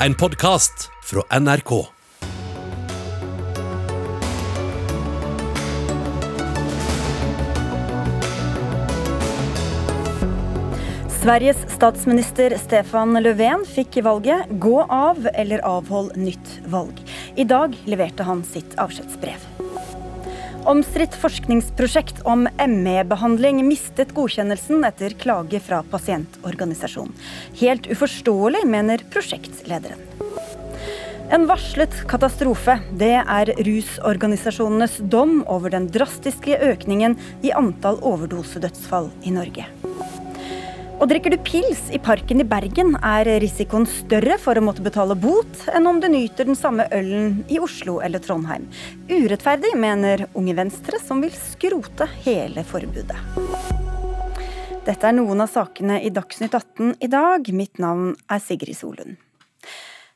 En podkast fra NRK. Sveriges statsminister Stefan Löfven fikk valget gå av eller avhold nytt valg. I dag leverte han sitt avskjedsbrev. Omstridt forskningsprosjekt om ME-behandling mistet godkjennelsen etter klage fra pasientorganisasjonen. Helt uforståelig, mener prosjektlederen. En varslet katastrofe. Det er rusorganisasjonenes dom over den drastiske økningen i antall overdosedødsfall i Norge. Og drikker du pils i parken i Bergen, er risikoen større for å måtte betale bot enn om du nyter den samme ølen i Oslo eller Trondheim. Urettferdig, mener Unge Venstre, som vil skrote hele forbudet. Dette er noen av sakene i Dagsnytt 18 i dag. Mitt navn er Sigrid Solund.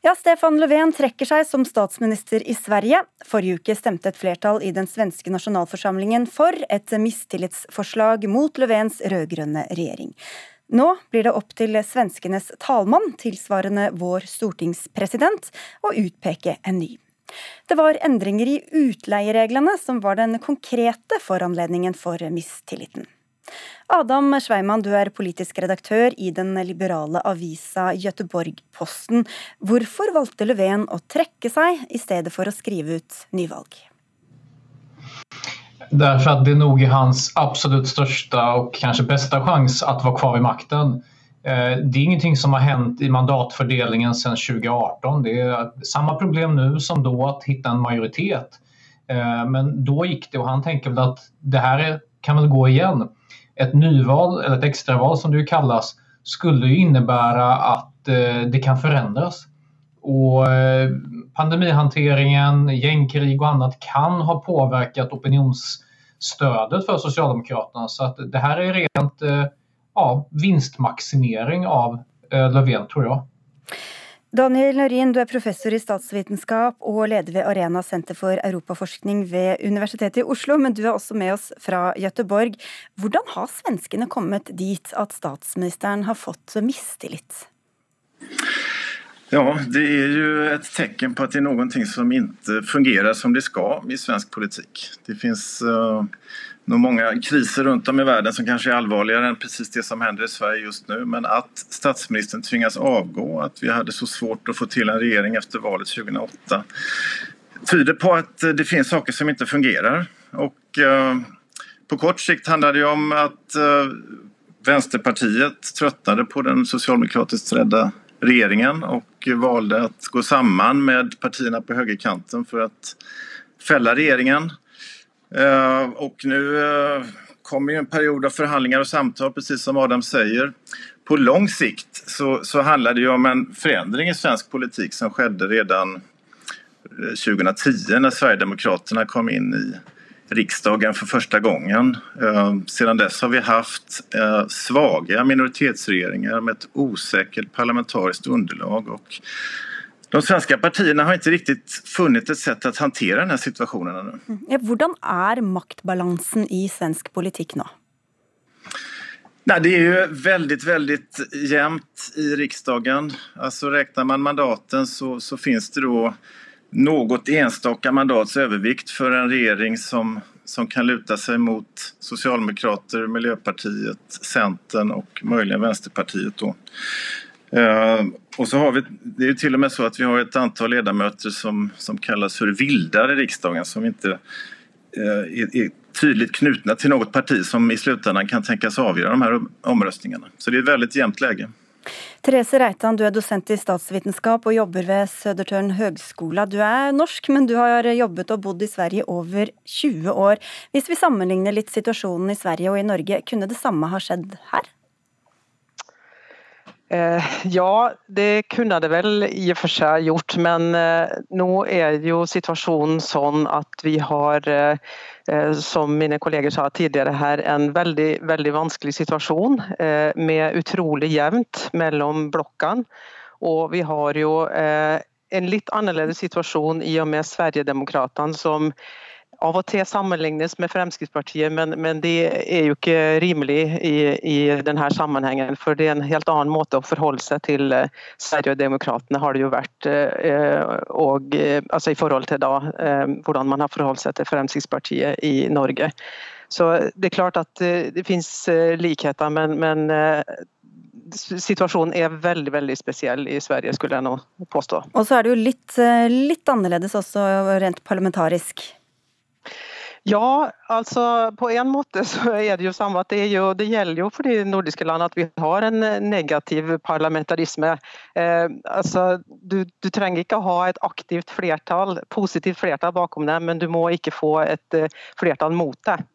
Ja, Stefan Löfven trekker seg som statsminister i Sverige. Forrige uke stemte et flertall i den svenske nasjonalforsamlingen for et mistillitsforslag mot Löfvens rød-grønne regjering. Nå blir det opp til svenskenes talmann, tilsvarende vår stortingspresident, å utpeke en ny. Det var endringer i utleiereglene som var den konkrete foranledningen for mistilliten. Adam Sveiman, du er politisk redaktør i den liberale avisa Göteborg-Posten. Hvorfor valgte Löfven å trekke seg i stedet for å skrive ut nyvalg? Därför att det nog är hans absolut största och kanske bästa chans att vara kvar i makten. Eh, det är ingenting som har hänt i mandatfördelningen sedan 2018. Det är samma problem nu som då att hitta en majoritet. Eh, men då gick det och han tänker väl att det här kan väl gå igen. Ett nyval, eller ett extraval som det kallas, skulle ju innebära att eh, det kan förändras. Och pandemihanteringen, gängkrig och annat kan ha påverkat opinionsstödet för Socialdemokraterna. Så att det här är rent eh, ja, vinstmaksimering av eh, Löfven, tror jag. Daniel Nørin, du er professor i statsvitenskap og leder ved Arena senter for europaforskning ved Universitetet i Oslo, men du er også med oss fra Gøteborg. Hvordan har svenskene kommet dit at statsministeren har fått mistillit? Ja, det er ju ett tecken på at det er noe som ikke fungerer som det skal i svensk politikk. Det finns uh, många kriser rundt om i verden som kanskje er allvarligere enn precis det som händer i Sverige just nu. Men at statsministeren tvingas avgå, at vi hadde så svårt å få til en regjering efter valet 2008 tyder på at det finns saker som ikke fungerer. Og uh, på kort sikt handler det om at uh, Vänsterpartiet tröttnade på den socialdemokratiskt ledda regeringen og valde å gå sammen med partiene på høyrekanten for å felle regjeringen. Og nå eh, kommer en period av forhandlinger og samtaler, akkurat som Adam sier. På lang sikt så, så handler det om en forandring i svensk politikk som skjedde redan 2010 når Sverigedemokraterna kom inn i riksdagen for første gangen. Siden sedan dess har vi haft svake minoritetsregjeringer med et usikkert parlamentarisk underlag og de svenske partiene har ikke riktig funnet et sett å håndtere denne situasjonen. Mm. Hvordan er maktbalansen i svensk politikk nå? Nei, det er jo veldig veldig jevnt i riksdagen. Altså, Regner man mandaten så, så finnes det då något enstaka mandats övervikt för en regering som, som kan luta sig mot Socialdemokrater, Miljöpartiet, Centern och möjligen Vänsterpartiet. Då. Uh, och så har vi, det är ju till och med så att vi har ett antal ledamöter som, som kallas för vildar i riksdagen som inte uh, är, är tydligt knutna till något parti som i slutändan kan tänkas avgöra de här omröstningarna. Så det är ett väldigt jämnt läge. Therese Reitan, du er dosent i statsvitenskap og jobber ved Södertörn høgskole. Du er norsk, men du har jobbet og bodd i Sverige over 20 år. Hvis vi sammenligner litt situasjonen i Sverige og i Norge, kunne det samme ha skjedd her? Eh, ja, det kunne det vel i og for seg gjort, men eh, nå er jo situasjonen sånn at vi har, eh, som mine kolleger sa tidligere her, en veldig, veldig vanskelig situasjon med utrolig jevnt mellom blokkene. Og vi har jo en litt annerledes situasjon i og med Sverigedemokraterna som av og til sammenlignes med Fremskrittspartiet, men, men det er jo ikke rimelig i, i denne sammenhengen. For det er en helt annen måte å forholde seg til uh, Sverigedemokraterna har det jo vært. Uh, og, uh, altså i forhold til da, hvordan man har forholdt seg til Fremskrittspartiet i Norge. Så det er klart at det finnes likheter, men, men situasjonen er veldig veldig spesiell i Sverige, skulle jeg nå påstå. Og så er det jo litt, litt annerledes også rent parlamentarisk. Ja, altså på en måte så er det jo samme at det, jo, det gjelder jo for de nordiske landene at vi har en negativ parlamentarisme. Eh, altså, du, du, trenger ikke ha et aktivt flertall, positivt flertall bakom deg, men du må ikke få et eh, flertall mot deg.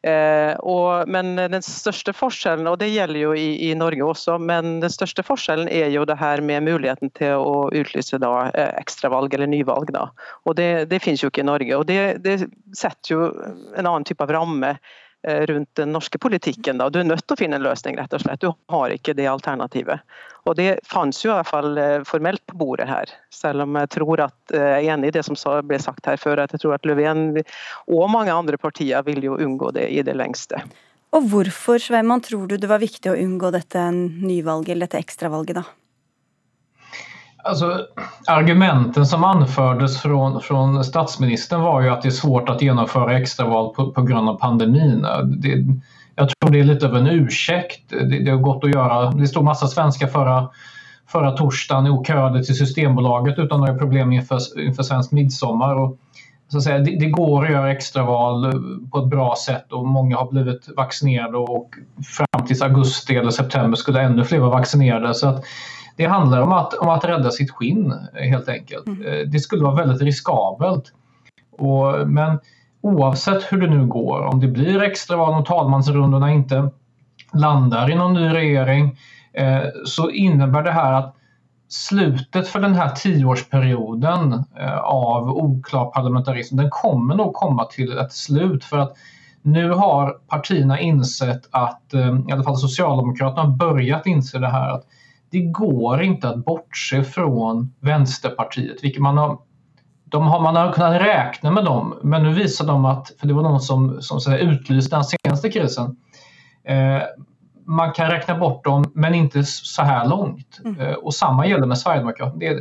Eh, og, men den største forskjellen, og det gjelder jo i, i, Norge også, men den største forskjellen er jo det her med muligheten til å utlyse da, eh, ekstravalg eller nyvalg. Da. Og det, det finnes jo ikke i Norge. og det, det setter jo en annen type av ramme rundt den norske politikken. Da. Du er nødt til å finne en løsning, rett og slett. Du har ikke det alternativet. Og Det fantes jo i hvert fall eh, formelt på bordet her, selv om jeg tror at eh, jeg er enig i det som ble sagt her før, at jeg tror at Löfven og mange andre partier vil jo unngå det i det lengste. Og Hvorfor Sveiman, tror du det var viktig å unngå dette nyvalget eller dette ekstravalget? da? Alltså, argumenten som anfördes från, från statsministern var ju att det är svårt att genomföra extraval på, på grund av pandemin. Det, jag tror det är lite av en ursäkt. Det, det har gått att göra. Det stod massa svenskar förra, förra torsdagen och köade till Systembolaget utan några problem inför, inför svensk midsommar. Och, så att säga, det, det, går att göra extraval på ett bra sätt och många har blivit vaccinerade och fram till augusti eller september skulle ännu fler vara vaccinerade. Så att, det handlar om att, om att rädda sitt skinn helt enkelt. Mm. Eh, det skulle vara väldigt riskabelt. Och, men oavsett hur det nu går, om det blir extraval om talmansrundorna inte landar i någon ny regering eh, så innebär det här att slutet för den här tioårsperioden eh, av oklar parlamentarism, den kommer nog komma till ett slut för att nu har partierna insett att, eh, i alla fall Socialdemokraterna har börjat inse det här att det går inte att bortse från Vänsterpartiet, vilket man har de har, man har kunnat räkna med dem, men nu visar de att, för det var någon som, som så utlyste den senaste krisen, eh, man kan räkna bort dem, men inte så här långt. Mm. Eh, och samma gäller med Sverigedemokraterna. Det är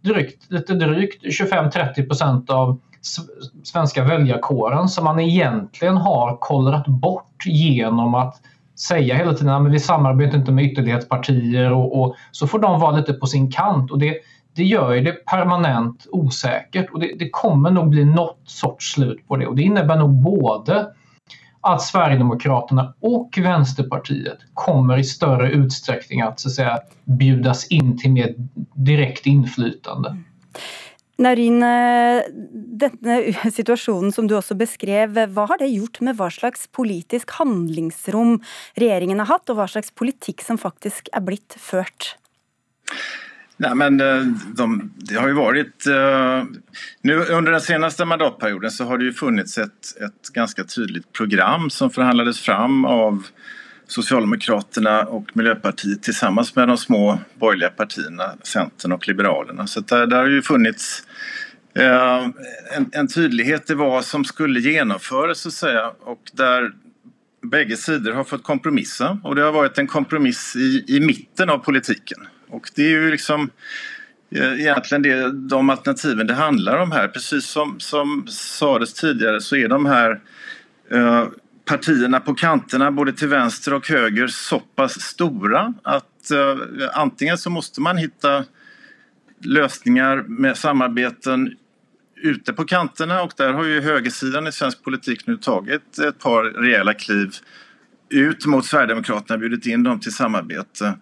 drygt, lite drygt 25-30 procent av svenska väljarkåren som man egentligen har kollrat bort genom att säga hela tiden att vi samarbetar inte med ytterlighetspartier och, och, så får de vara lite på sin kant. Och det, det gör ju det permanent osäkert och det, det, kommer nog bli något sorts slut på det. Och det innebär nog både att Sverigedemokraterna och Vänsterpartiet kommer i större utsträckning att, så att säga, bjudas in till mer direkt inflytande. Naurin, denne situasjonen som du også beskrev, hva har det gjort med hva slags politisk handlingsrom regjeringen har hatt, og hva slags politikk som faktisk er blitt ført? Nej, men eh, de, det har ju varit... Uh, nu under den senaste mandatperioden så har det ju funnits ett, ett ganska program som förhandlades fram av Socialdemokraterna och Miljöpartiet tillsammans med de små borgerliga partierna, Centern och Liberalerna. Så där, där har ju funnits eh, en, en, tydlighet i vad som skulle genomföras så att säga och där bägge sidor har fått kompromissa och det har varit en kompromiss i, i mitten av politiken. Och det är ju liksom eh, egentligen det, de alternativen det handlar om här. Precis som, som sades tidigare så är de här eh, partierna på kanterna både till vänster och höger så pass stora att uh, antingen så måste man hitta lösningar med samarbeten ute på kanterna och där har ju högersidan i svensk politik nu tagit ett par rejäla kliv ut mot Sverigedemokraterna, bjudit in dem till samarbete.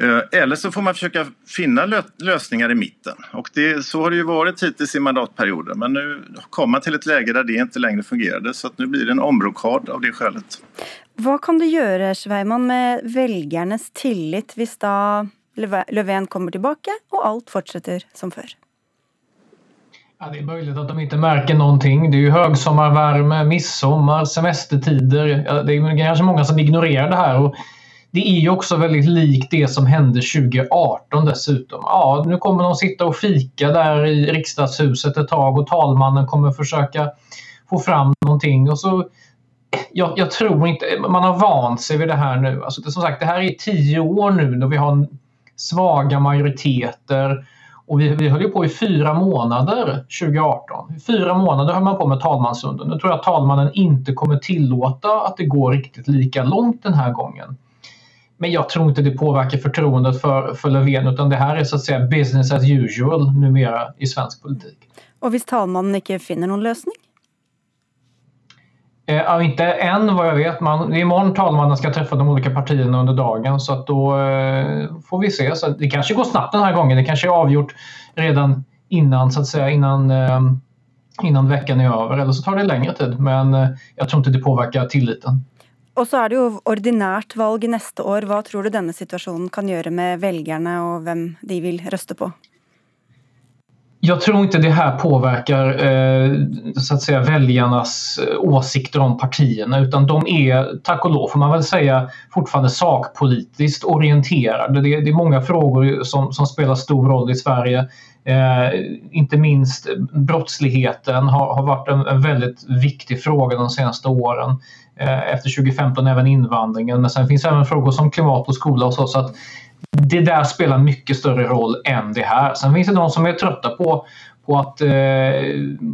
Eh, eller så får man försöka finna lösningar i mitten. Och det, så har det ju varit hittills i mandatperioden. Men nu kommer man till ett läge där det inte längre fungerade. Så att nu blir det en omrokad av det skälet. Vad kan du göra, Sveiman, med väljarnas tillit hvis da Löfven kommer tillbaka och allt fortsätter som förr? Ja, det är möjligt att de inte märker någonting. Det är ju högsommarvärme, midsommar, semestertider. Ja, det är kanske många som ignorerar det här. Och det är ju också väldigt likt det som hände 2018 dessutom. Ja, nu kommer de sitta och fika där i riksdagshuset ett tag och talmannen kommer försöka få fram någonting. Och så, jag, jag, tror inte, man har vant sig vid det här nu. Alltså, det, som sagt, det här är tio år nu då vi har svaga majoriteter. Och vi, vi höll ju på i fyra månader 2018. I fyra månader höll man på med talmansrunden. Nu tror jag att talmannen inte kommer tillåta att det går riktigt lika långt den här gången. Men jag tror inte det påverkar förtroendet för, för Löfven utan det här är så att säga business as usual numera i svensk politik. Och hvis talmannen inte finner någon lösning? Eh, ja, inte än vad jag vet. Man, imorgon talmannen ska träffa de olika partierna under dagen så att då eh, får vi se. Så det kanske går snabbt den här gången. Det kanske är avgjort redan innan, så att säga, innan, eh, innan veckan är över eller så tar det längre tid. Men eh, jag tror inte det påverkar tilliten. Och så er det jo ordinært valg neste år. Hva tror du denne situasjonen kan gjøre med velgerne og hvem de vil røste på? Jag tror ikke det här påverkar eh, så att eh, åsikter om partierna utan de er, tack och lov får man väl säga, fortfarande sakpolitiskt orienterade. Det er många frågor som, som, spelar stor roll i Sverige. Eh, inte minst brottsligheten har, har varit en, en, väldigt viktig fråga de senaste åren. Eh, efter 2015 även invandringen men sen finns även frågor som klimat och skola så. så att det där spelar mycket större roll än det här. Sen finns det de som är trötta på, på att, eh,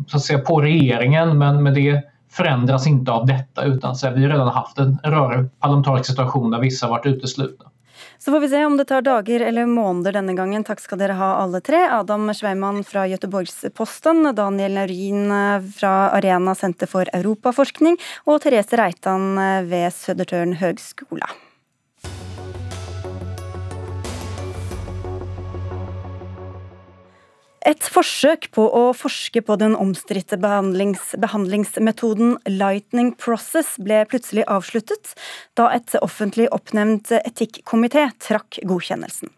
så att säga, på regeringen men, med det förändras inte av detta utan så här, vi har redan haft en rörig parlamentarisk situation där vissa varit uteslutna. Så får vi se om det tar dager eller måneder denne gangen. Takk skal dere ha alle tre. Adam Sveiman fra Göteborgs-Posten, Daniel Naurin fra Arena senter for Europaforskning og Therese Reitan ved vid Södertörn Et forsøk på å forske på den omstridte behandlings, behandlingsmetoden Lightning Process ble plutselig avsluttet da et offentlig oppnevnt etikkomité trakk godkjennelsen.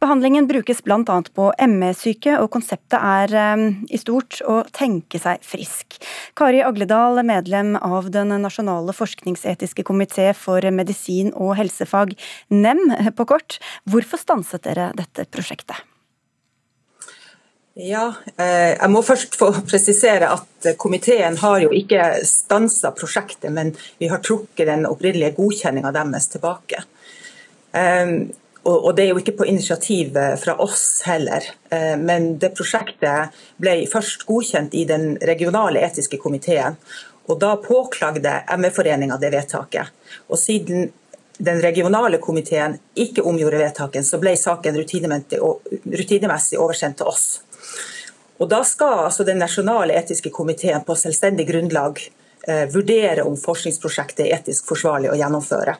Behandlingen brukes bl.a. på ME-syke, og konseptet er um, i stort å tenke seg frisk. Kari Agledal, medlem av Den nasjonale forskningsetiske komité for medisin og helsefag, NEM på kort. Hvorfor stanset dere dette prosjektet? Ja, eh, jeg må først få presisere at komiteen har jo ikke stansa prosjektet, men vi har trukket den opprinnelige godkjenninga deres tilbake. Eh, og det er jo ikke på initiativ fra oss heller, eh, men det prosjektet ble først godkjent i den regionale etiske komiteen. Og da påklagde ME-foreninga det vedtaket. Og siden den regionale komiteen ikke omgjorde vedtaket, så ble saken rutinemessig oversendt til oss. Og Da skal altså den nasjonale etiske komiteen på selvstendig grunnlag eh, vurdere om forskningsprosjektet er etisk forsvarlig å gjennomføre.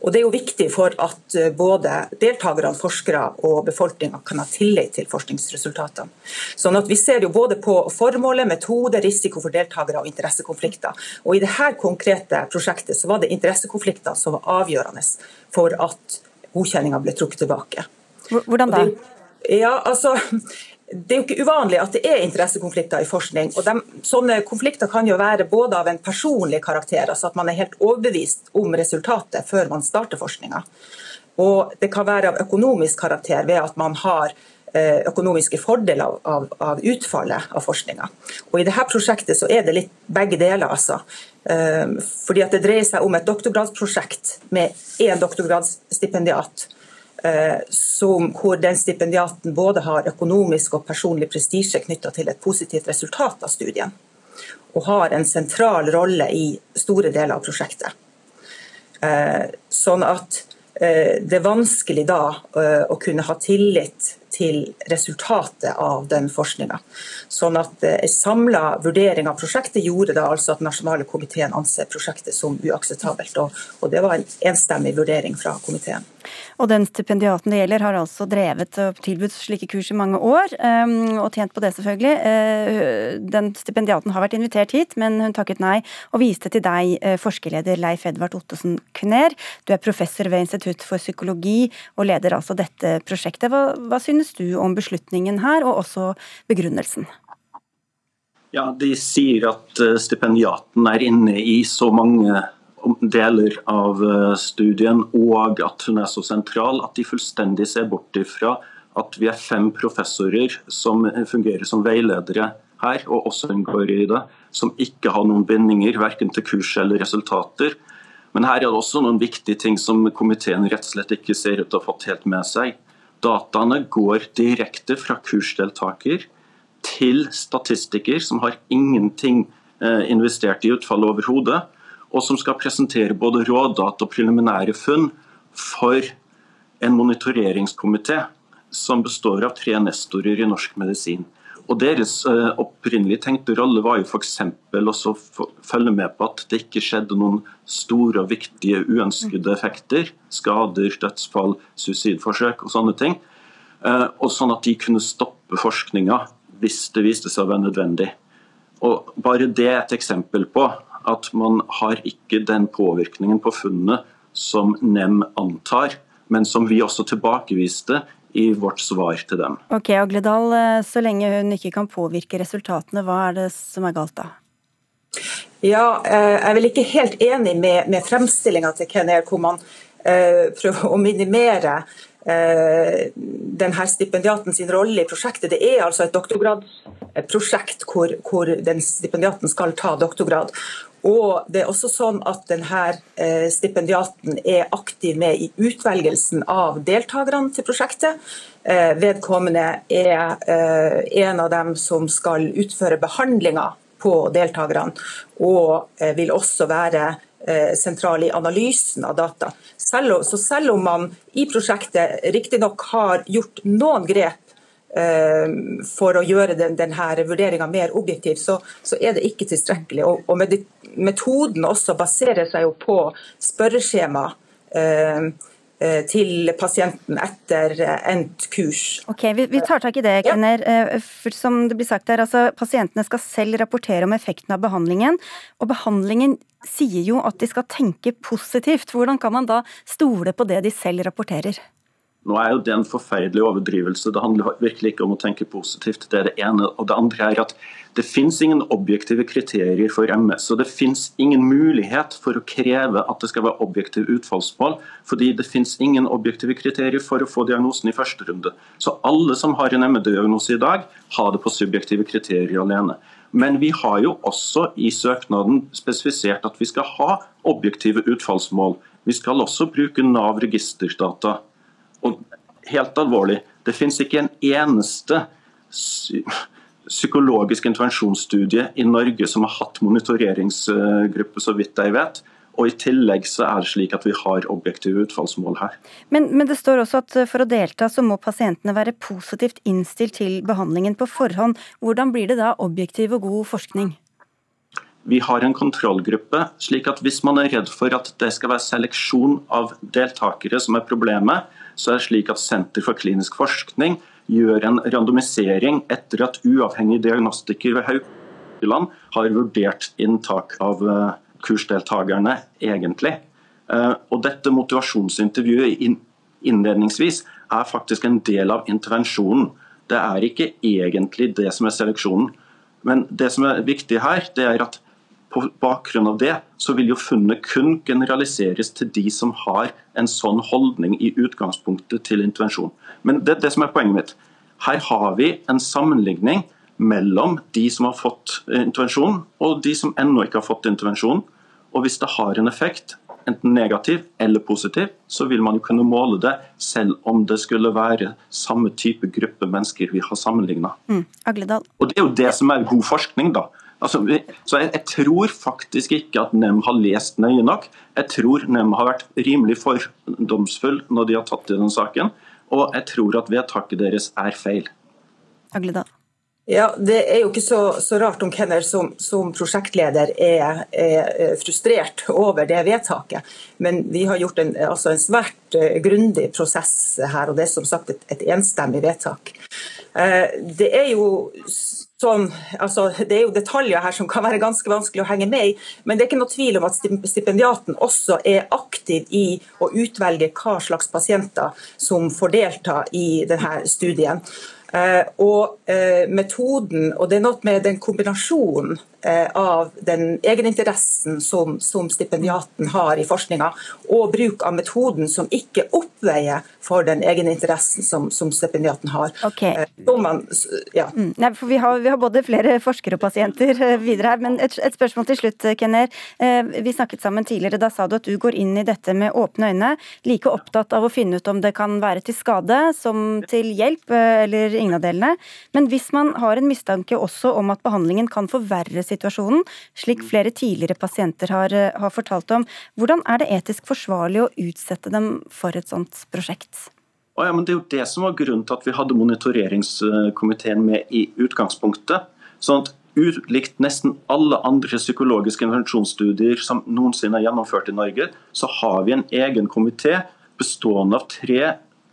Og Det er jo viktig for at eh, både deltakerne, forskere og befolkninga kan ha tillit til forskningsresultatene. Sånn at Vi ser jo både på formålet, metode, risiko for deltakere og interessekonflikter. Og I dette konkrete prosjektet så var det interessekonflikter som var avgjørende for at godkjenninga ble trukket tilbake. Hvordan da? Ja, altså, det er jo ikke uvanlig at det er interessekonflikter i forskning. og de, Sånne konflikter kan jo være både av en personlig karakter, altså at man er helt overbevist om resultatet før man starter forskninga. Og det kan være av økonomisk karakter ved at man har eh, økonomiske fordeler av, av, av utfallet av forskninga. Og I dette prosjektet så er det litt begge deler. altså. Eh, fordi at Det dreier seg om et doktorgradsprosjekt med én doktorgradsstipendiat som, hvor den stipendiaten både har økonomisk og personlig prestisje knytta til et positivt resultat av studien, og har en sentral rolle i store deler av prosjektet. Eh, sånn at eh, det er vanskelig da å kunne ha tillit til resultatet av den forskninga. Sånn at En samla vurdering av prosjektet gjorde da altså at nasjonale komiteen anser prosjektet som uakseptabelt. Og det var en enstemmig vurdering fra komiteen. Og den stipendiaten det gjelder, har altså drevet og tilbudt slike kurs i mange år, ehm, og tjent på det, selvfølgelig. Eh, den stipendiaten har vært invitert hit, men hun takket nei, og viste til deg, eh, forskerleder Leif Edvard Ottesen Kner. Du er professor ved Institutt for psykologi, og leder altså dette prosjektet. Hva, hva synes du om beslutningen her, og også begrunnelsen? Ja, De sier at eh, stipendiaten er inne i så mange deler av eh, studien, og at hun er så sentral at de fullstendig ser bort ifra at vi er fem professorer som fungerer som veiledere her, og også inngår i det, som ikke har noen bindinger verken til kurs eller resultater. Men her er det også noen viktige ting som komiteen rett og slett ikke ser ut til å ha fått helt med seg. Dataene går direkte fra kursdeltaker til statistiker som har ingenting eh, investert i utfallet overhodet, og som skal presentere både råd, data og preliminære funn for en monitoreringskomité som består av tre nestorer i norsk medisin. Og Deres uh, opprinnelig tenkte rolle var jo f.eks. å følge med på at det ikke skjedde noen store og viktige uønskede effekter. Skader, dødsfall, suicidforsøk og sånne ting. Uh, og sånn at de kunne stoppe forskninga hvis det viste seg å være nødvendig. Og Bare det er et eksempel på at man har ikke den påvirkningen på funnet som NEM antar, men som vi også tilbakeviste i vårt svar til dem. Ok, Agledal, eh, Så lenge hun ikke kan påvirke resultatene, hva er det som er galt da? Ja, eh, Jeg er vel ikke helt enig med, med fremstillinga til Kenner, hvor man uh, prøver å minimere uh, denne stipendiaten sin rolle i prosjektet. Det er altså et doktorgradsprosjekt hvor, hvor den stipendiaten skal ta doktorgrad. Og det er også sånn at denne eh, stipendiaten er aktiv med i utvelgelsen av deltakerne til prosjektet. Eh, vedkommende er eh, en av dem som skal utføre behandlinga på deltakerne, og vil også være sentral i analysen av data. Så selv om man i prosjektet riktignok har gjort noen grep for å gjøre den, denne vurderinga mer objektiv, så, så, er det ikke tilstrekkelig. Og, og med Metoden også baserer seg jo på spørreskjema eh, eh, til pasienten etter endt kurs. Ok, Vi, vi tar tak i det, Kenner. Ja. Som det blir sagt her, altså, Pasientene skal selv rapportere om effekten av behandlingen. Og behandlingen sier jo at de skal tenke positivt. Hvordan kan man da stole på det de selv rapporterer? Nå er jo det en forferdelig overdrivelse. Det handler virkelig ikke om å tenke positivt. Det er det ene. Og det andre er at det finnes ingen objektive kriterier for MS. Og det finnes ingen mulighet for å kreve at det skal være objektiv utfallsmål. Fordi det finnes ingen objektive kriterier for å få diagnosen i første runde. Så alle som har en ME-diagnose i dag, har det på subjektive kriterier alene. Men vi har jo også i søknaden spesifisert at vi skal ha objektive utfallsmål. Vi skal også bruke Nav registerdata. Helt alvorlig, det finnes ikke en eneste psykologisk intervensjonsstudie i Norge som har hatt monitoreringsgruppe, så vidt jeg vet. Og I tillegg så er det slik at vi har objektive utfallsmål her. Men, men, det står også at for å delta så må pasientene være positivt innstilt til behandlingen på forhånd. Hvordan blir det da objektiv og god forskning? Vi har en kontrollgruppe, slik at hvis man er redd for at det skal være seleksjon av deltakere som er problemet, så er det slik at Senter for klinisk forskning gjør en randomisering etter at uavhengig diagnostiker ved Haukeland har vurdert inntak av eh, kursdeltakerne egentlig. Eh, og dette motivasjonsintervjuet innledningsvis er faktisk en del av intervensjonen. Det er ikke egentlig det som er seleksjonen. Men det som er viktig her, det er at på bakgrunn av det så vil jo funnet kun generaliseres til de som har en sånn holdning i utgangspunktet til intervensjon. Men det er det som er poenget mitt. Her har vi en sammenligning mellom de som har fått intervensjon og de som ennå ikke har fått intervensjon. Og hvis det har en effekt, enten negativ eller positiv, så vil man jo kunne måle det selv om det skulle være samme type gruppe mennesker vi har sammenligna. Mm, og det er jo det som er god forskning, da. Altså, så jeg, jeg, tror faktisk ikke at NEM har lest nøye nok. Jeg tror NEM har vært rimelig fordomsfull når de har tatt i den saken. Og jeg tror at vedtaket deres er feil. Agledal. Ja, Det er jo ikke så, så rart om Kenner som, som prosjektleder er, er, frustrert over det vedtaket. Men vi har gjort en, altså en svært uh, grundig prosess her, og det er som sagt et, et enstemmig vedtak. Uh, det er jo Sånn, altså, det er jo detaljer her som kan være ganske vanskelig å henge med i, men det er ikke noe tvil om at stipendiaten også er aktiv i å utvelge hva slags pasienter som får delta i denne studien. Eh, og eh, metoden, og det er noe med den kombinasjonen av den egeninteressen som, som stipendiaten har i forskninga, og bruk av metoden som ikke oppveier for den egeninteressen som, som stipendiaten har. Okay. Man, ja. mm, nei, vi, har, vi, har, både flere forskere og pasienter videre her, men et, et spørsmål til slutt, Kenner. Vi snakket sammen tidligere, da sa du at du går inn i dette med åpne øyne, like opptatt av å finne ut om det kan være til skade som til hjelp, eller ingen av delene. Men hvis man har en mistanke også om at behandlingen kan forverre situasjonen, slik flere tidligere pasienter har, har fortalt om, hvordan er det etisk forsvarlig å utsette dem for et sånt prosjekt? Ja, det er jo det som var grunnen til at vi hadde monitoreringskomiteen med i utgangspunktet. sånn at Ulikt nesten alle andre psykologiske intervensjonsstudier som noensinne er gjennomført i Norge, så har vi en egen komité bestående av tre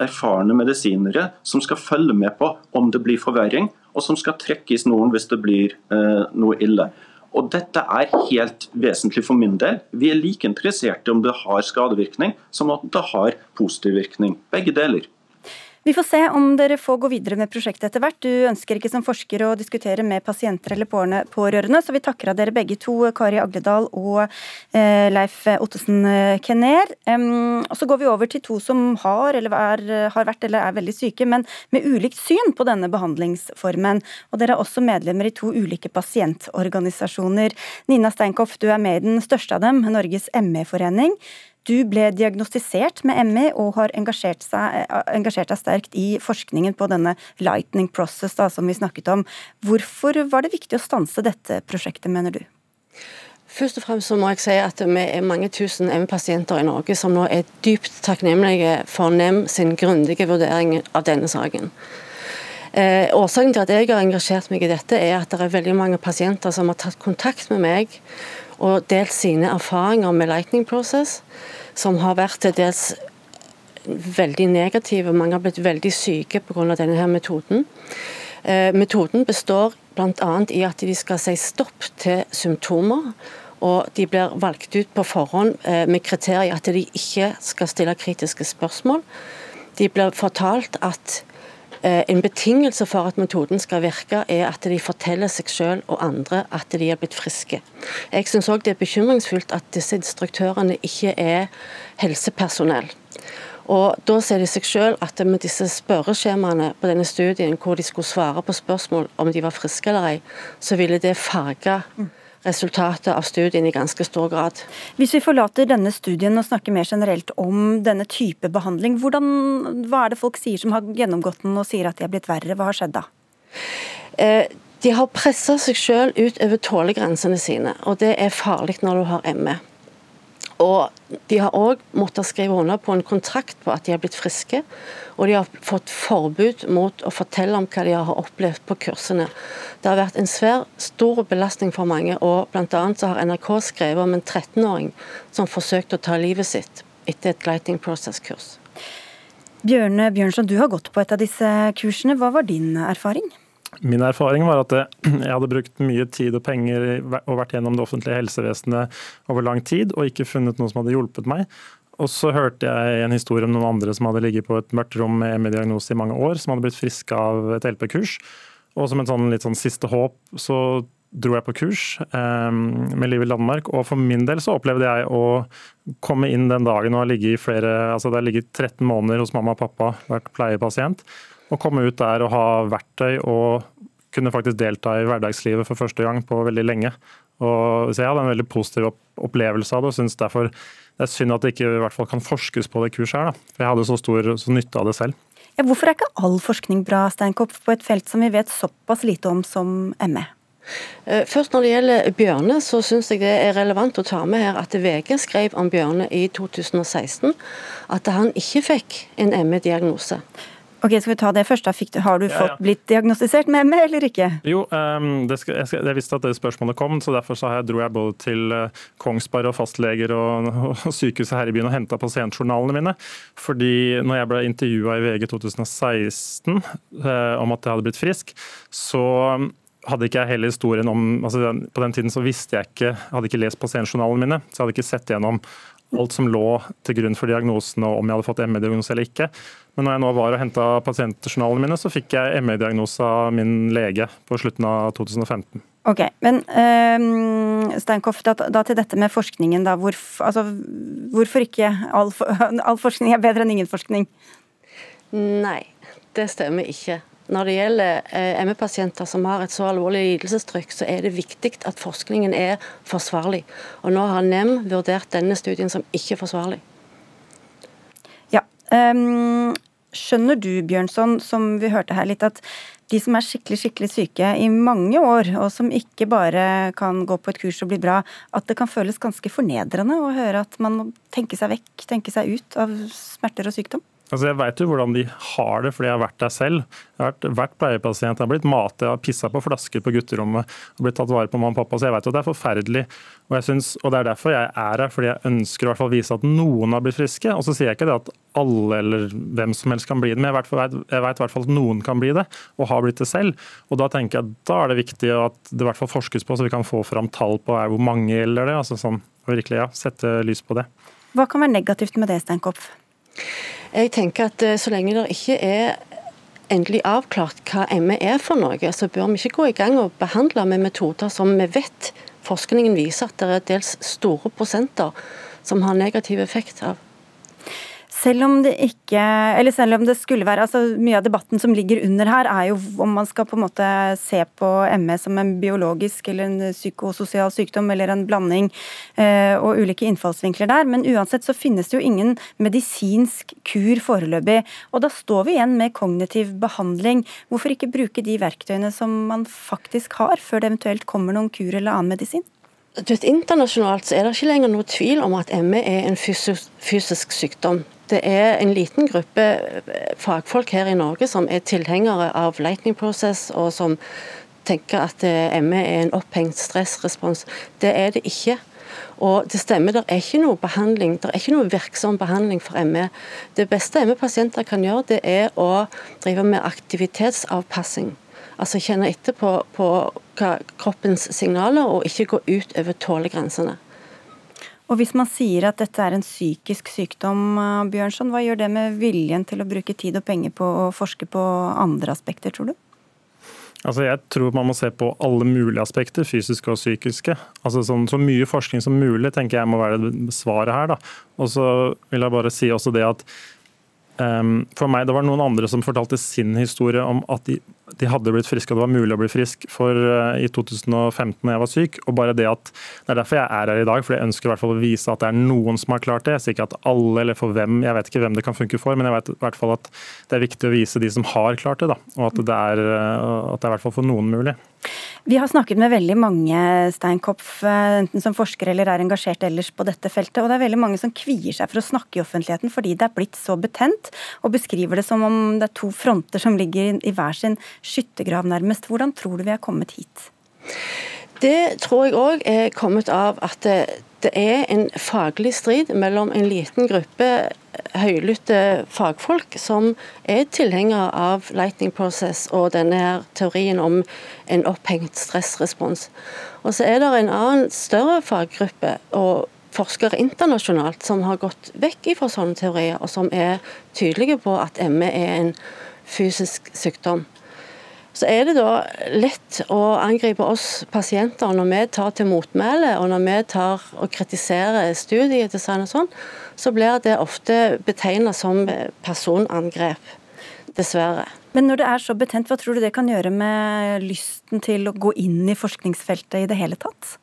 erfarne medisinere som skal følge med på om det blir forverring, og som skal trekke i snoren hvis det blir eh, noe ille. Og Dette er helt vesentlig for min del. Vi er like interessert i om det har skadevirkning som at det har positiv virkning. Begge deler. Vi får se om dere får gå videre med prosjektet etter hvert. Du ønsker ikke som forsker å diskutere med pasienter eller pårørende, så vi takker av dere begge to, Kari Agledal og eh, Leif Ottesen Kenner. Og så går vi over til to som har, eller er, har vært eller er veldig syke, men med ulikt syn på denne behandlingsformen. Og dere er også medlemmer i to ulike pasientorganisasjoner. Nina Steinkoff, du er med i den største av dem, Norges ME-forening. Du ble diagnostisert med ME og har engasjert, seg, eh, engasjert deg sterkt i forskningen på denne lightning process da, som vi snakket om. Hvorfor var det viktig å stanse dette prosjektet, mener du? Først og fremst så må jeg si at vi er mange tusen ME-pasienter i Norge som nå er dypt takknemlige for NEM sin grundige vurdering av denne saken. Eh, årsaken til at jeg har engasjert meg i dette, er at det er veldig mange pasienter som har tatt kontakt med meg og delt sine erfaringer med Lightning Process, som har vært til dels veldig negative. Mange har blitt veldig syke pga. denne her metoden. Eh, metoden består bl.a. i at de skal si stopp til symptomer. Og de blir valgt ut på forhånd eh, med kriterier at de ikke skal stille kritiske spørsmål. De blir fortalt at en betingelse for at metoden skal virke, er at de forteller seg selv og andre at de er blitt friske. Jeg syns òg det er bekymringsfullt at disse instruktørene ikke er helsepersonell. Og Da ser de seg selv at med disse spørreskjemaene på denne studien, hvor de skulle svare på spørsmål om de var friske eller ei, så ville det farge resultatet av studien i ganske stor grad. Hvis vi forlater denne studien og snakker mer generelt om denne type behandling, hvordan, hva er det folk sier som har gjennomgått den og sier at de har blitt verre? Hva har skjedd da? Eh, de har pressa seg selv ut over tålegrensene sine, og det er farlig når du har ME. Og De har òg måttet skrive under på en kontrakt på at de har blitt friske. Og de har fått forbud mot å fortelle om hva de har opplevd på kursene. Det har vært en svær, stor belastning for mange. og annet så har NRK skrevet om en 13-åring som forsøkte å ta livet sitt etter et Lighting Process-kurs. Bjørne Bjørnson, du har gått på et av disse kursene. Hva var din erfaring? Min erfaring var at jeg hadde brukt mye tid og penger og vært gjennom det offentlige helsevesenet over lang tid og ikke funnet noe som hadde hjulpet meg. Og så hørte jeg en historie om noen andre som hadde ligget på et mørkt rom med ME-diagnose i mange år, som hadde blitt friske av et LP-kurs. Og som en sånn, litt sånn siste håp så dro jeg på kurs eh, med Liv i Landmark. Og for min del så opplevde jeg å komme inn den dagen og ha ligget i flere Altså det har ligget 13 måneder hos mamma og pappa, vært pleiepasient. Å komme ut der og ha verktøy og kunne faktisk delta i hverdagslivet for første gang på veldig lenge. Og, så jeg hadde en veldig positiv opplevelse av det, og syns derfor det er synd at det ikke i hvert fall kan forskes på det kurset her. Da. For jeg hadde så stor så nytte av det selv. Ja, hvorfor er ikke all forskning bra, Steinkopf, på et felt som vi vet såpass lite om som ME? Eh, først Når det gjelder Bjørne, så syns jeg det er relevant å ta med her at VG skrev om Bjørne i 2016 at han ikke fikk en ME-diagnose. Ok, Skal vi ta det først? da? Fikk, har du fått ja, ja. blitt diagnostisert med ME eller ikke? Jo, um, skal, jeg, jeg, visste at det spørsmålet kom, så derfor så jeg, dro jeg både til uh, Kongsberg og fastleger og, og sykehuset her i byen og henta pasientjournalene mine. Fordi når jeg ble intervjua i VG 2016 uh, om at jeg hadde blitt frisk, så hadde ikke jeg hele historien om altså På den tiden så visste jeg ikke, hadde ikke lest pasientjournalene mine, så jeg hadde ikke sett gjennom alt som lå til grunn for diagnosen og om jeg hadde fått ME-diagnose eller ikke. Men når jeg nå var og henta pasientjournalene mine, så fikk jeg ME-diagnose av min lege på slutten av 2015. Ok, men uh, Steinkoff, da, da, til dette med forskningen. da. Hvor, altså, hvorfor ikke all, all forskning er bedre enn ingen forskning? Nei, det stemmer ikke. Når det gjelder eh, ME-pasienter som har et så alvorlig lidelsestrykk, så er det viktig at forskningen er forsvarlig. Og Nå har NEM vurdert denne studien som ikke forsvarlig. Um, Skjønner du, Bjørnson, som vi hørte her litt, at de som er skikkelig skikkelig syke i mange år, og som ikke bare kan gå på et kurs og bli bra, at det kan føles ganske fornedrende å høre at man må tenke seg vekk, tenke seg ut av smerter og sykdom? Altså jeg vet jo hvordan de har det, fordi jeg har vært der selv. Jeg har vært, vært pleiepasient, jeg har blitt matet, jeg har pissa på flasker på gutterommet og blitt tatt vare på mamma og pappa. Så jeg vet at det er forferdelig. Og, synes, og Det er derfor jeg er her, fordi jeg ønsker i hvert fall å vise at noen har blitt friske. Og så sier jeg ikke det at alle eller hvem som helst kan bli det, men jeg jeg i hvert fall at noen kan bli det, og har blitt det selv. Og Da tenker jeg at da er det viktig at det i hvert fall forskes på, så vi kan få fram tall på hvor mange gjelder det. altså sånn, virkelig ja, Sette lys på det. Hva kan være negativt med det, Steinkopf? Jeg tenker at eh, så lenge det ikke er endelig avklart hva ME er for noe, så bør vi ikke gå i gang og behandle med metoder som vi vet forskningen viser at det er dels store prosenter som har negativ effekt av. Selv om det ikke Eller selv om det skulle være altså Mye av debatten som ligger under her, er jo om man skal på en måte se på ME som en biologisk eller en psykososial sykdom, eller en blanding eh, og ulike innfallsvinkler der. Men uansett så finnes det jo ingen medisinsk kur foreløpig. Og da står vi igjen med kognitiv behandling. Hvorfor ikke bruke de verktøyene som man faktisk har, før det eventuelt kommer noen kur eller annen medisin? Du vet, Internasjonalt så er det ikke lenger noe tvil om at ME er en fysisk, fysisk sykdom. Det er en liten gruppe fagfolk her i Norge som er tilhengere av lightning process, og som tenker at ME er en opphengt stressrespons. Det er det ikke. Og det stemmer, det er ikke noe behandling, det er ikke noe virksom behandling for ME. Det beste ME-pasienter kan gjøre, det er å drive med aktivitetsavpassing. Altså kjenne etter på, på kroppens signaler, og ikke gå ut over tålegrensene. Og Hvis man sier at dette er en psykisk sykdom, eh, Bjørnson, hva gjør det med viljen til å bruke tid og penger på å forske på andre aspekter, tror du? Altså jeg tror man må se på alle mulige aspekter, fysiske og psykiske. Altså sånn, Så mye forskning som mulig tenker jeg må være svaret her. Og så vil jeg bare si også det at um, for meg, Det var noen andre som fortalte sin historie om at de de hadde blitt friske og det var mulig å bli frisk for uh, i 2015 da jeg var syk. og bare Det at, det er derfor jeg er her i dag, for jeg ønsker i hvert fall å vise at det er noen som har klart det. Jeg sier ikke at alle eller for hvem, jeg vet ikke hvem det kan funke for, men jeg vet i hvert fall at det er viktig å vise de som har klart det. Da, og at det, er, uh, at det er i hvert fall for noen mulig. Vi har snakket med veldig mange Steinkopf, uh, enten som forskere eller er engasjert ellers på dette feltet. og Det er veldig mange som kvier seg for å snakke i offentligheten fordi det er blitt så betent, og beskriver det som om det er to fronter som ligger i hver sin skyttergrav, nærmest. Hvordan tror du vi er kommet hit? Det tror jeg òg er kommet av at det, er en faglig strid mellom en liten gruppe høylytte fagfolk som er tilhengere av lightning process og denne her teorien om en opphengt stressrespons. Og så er det en annen større faggruppe og forskere internasjonalt som har gått vekk fra sånne teorier, og som er tydelige på at ME er en fysisk sykdom så er det da lett å angripe oss pasienter når vi tar til motmæle og når vi tar og kritiserer studiedesign og sånn, så blir det ofte betegnet som personangrep. Dessverre. Men når det er så betent, hva tror du det kan gjøre med lysten til å gå inn i forskningsfeltet i det hele tatt?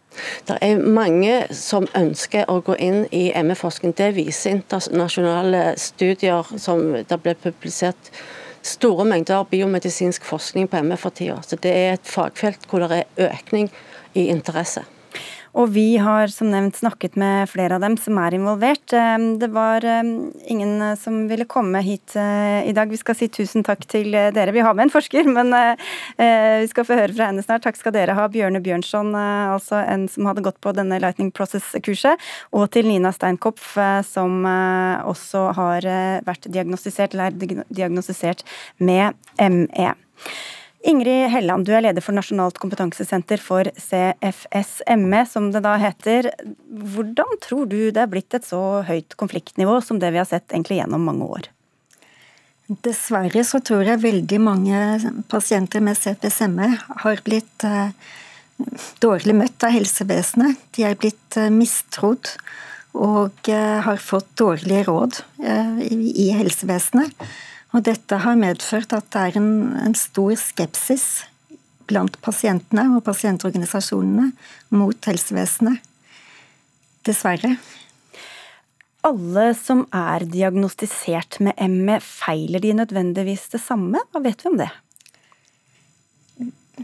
Det er mange som ønsker å gå inn i ME-forskning. Det viser internasjonale studier som det ble publisert store mengder biomedisinsk forskning på ME for tida. Så det er et fagfelt hvor det er økning i interesse. Og vi har som nevnt snakket med flere av dem som er involvert. Ehm, det var ehm, ingen eh, som ville komme hit eh, i dag. Vi skal si tusen takk til eh, dere. Vi har med en forsker, men vi skal få høre fra henne snart. Takk skal dere ha. Bjørne Bjørnson, altså en som hadde gått på denne Lightning Process-kurset, og til Nina Steinkopf, som også har vært diagnostisert, eller er diagnostisert med ME. Ingrid Helland, du er leder for Nasjonalt kompetansesenter for CFS-ME, som det da heter. Hvordan tror du det er blitt et så høyt konfliktnivå som det vi har sett egentlig gjennom mange år? Dessverre så tror jeg veldig mange pasienter med CFSME har blitt eh, dårlig møtt av helsevesenet. De er blitt eh, mistrodd og eh, har fått dårlige råd i helsevesenet. Og dette har medført at det er en, en stor skepsis blant pasientene og pasientorganisasjonene mot helsevesenet. Dessverre. Alle som er diagnostisert med ME, feiler de nødvendigvis det samme? Hva vet vi om det?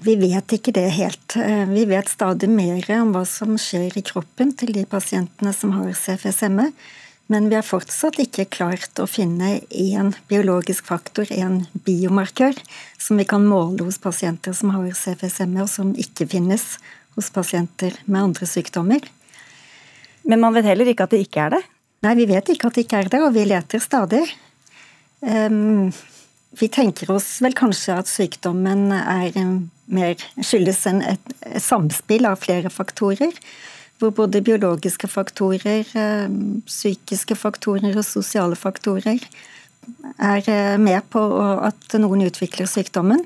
Vi vet ikke det helt. Vi vet stadig mer om hva som skjer i kroppen til de pasientene som har CFS-ME. Men vi har fortsatt ikke klart å finne én biologisk faktor, en biomarkør, som vi kan måle hos pasienter som har CFSME, og som ikke finnes hos pasienter med andre sykdommer. Men man vet heller ikke at det ikke er det? Nei, vi vet ikke at det ikke er det, og vi leter stadig. Um, vi tenker oss vel kanskje at sykdommen er mer skyldes en, et, et samspill av flere faktorer hvor både biologiske faktorer, eh, psykiske faktorer og sosiale faktorer er eh, med på at noen utvikler sykdommen.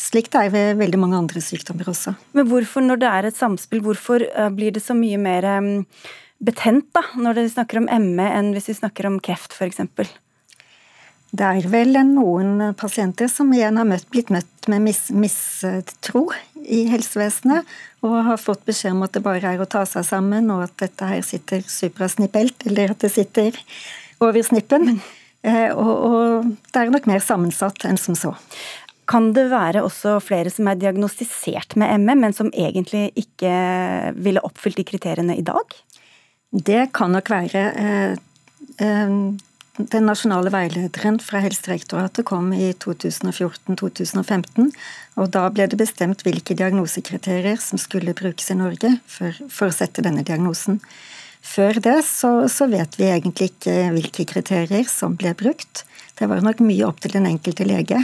Slik det er ved veldig mange andre sykdommer også. Men hvorfor, når det er et samspill, hvorfor eh, blir det så mye mer betent da, når vi snakker om ME enn hvis vi snakker om kreft f.eks.? Det er vel noen pasienter som igjen har møtt, blitt møtt med mis, mistro i helsevesenet, og har fått beskjed om at det bare er å ta seg sammen, og at dette her sitter suprasnippelt, eller at det sitter over snippen. Eh, og, og det er nok mer sammensatt enn som så. Kan det være også flere som er diagnostisert med ME, men som egentlig ikke ville oppfylt de kriteriene i dag? Det kan nok være. Den nasjonale veilederen fra Helsedirektoratet kom i 2014-2015. og Da ble det bestemt hvilke diagnosekriterier som skulle brukes i Norge for, for å sette denne diagnosen. Før det så, så, vet vi egentlig ikke hvilke kriterier som ble brukt. Det var nok mye opp til den enkelte lege.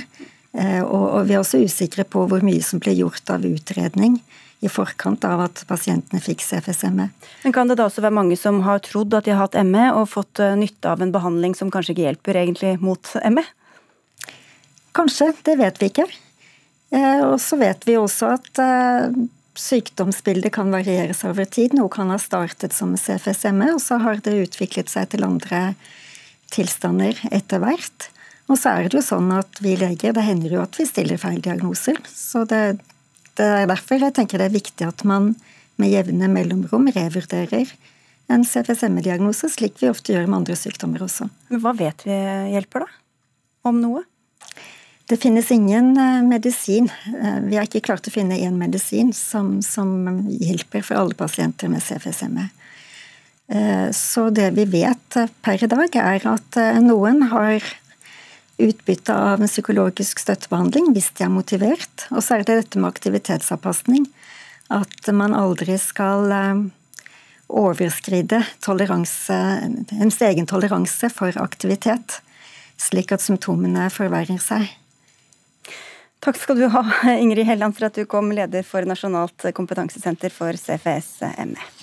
Eh, og, og vi er også usikre på hvor mye som ble gjort av utredning i forkant av at pasientene fikk CFS-ME. Men Kan det da også være mange som har trodd at de har hatt ME og fått eh, nytte av en behandling som kanskje ikke hjelper egentlig mot ME? Kanskje, det vet vi ikke. Eh, og så vet vi også at eh, sykdomsbildet kan varieres over tid. Noe kan ha startet som CFS-ME, og så har det utviklet seg til andre tilstander etter hvert. Og så er det jo sånn at vi leger, det hender jo at vi stiller feil diagnoser. Så det, det er derfor jeg tenker det er viktig at man med jevne mellomrom revurderer en CFSM-diagnose, slik vi ofte gjør med andre sykdommer også. Men Hva vet vi hjelper, da? Om noe? Det finnes ingen eh, medisin. Eh, vi har ikke klart å finne én medisin som, som, hjelper for alle pasienter med CFSME. Eh, så det vi vet per i dag, er at noen har utbytte av en psykologisk støttebehandling hvis de er motivert. Og så er det dette med aktivitetsavpasning. At man aldri skal eh, overskride ens egen toleranse for aktivitet, slik at symptomene forverrer seg. Takk skal du ha, Ingrid Helland, for at du kom, leder for Nasjonalt kompetansesenter for CFS-ME.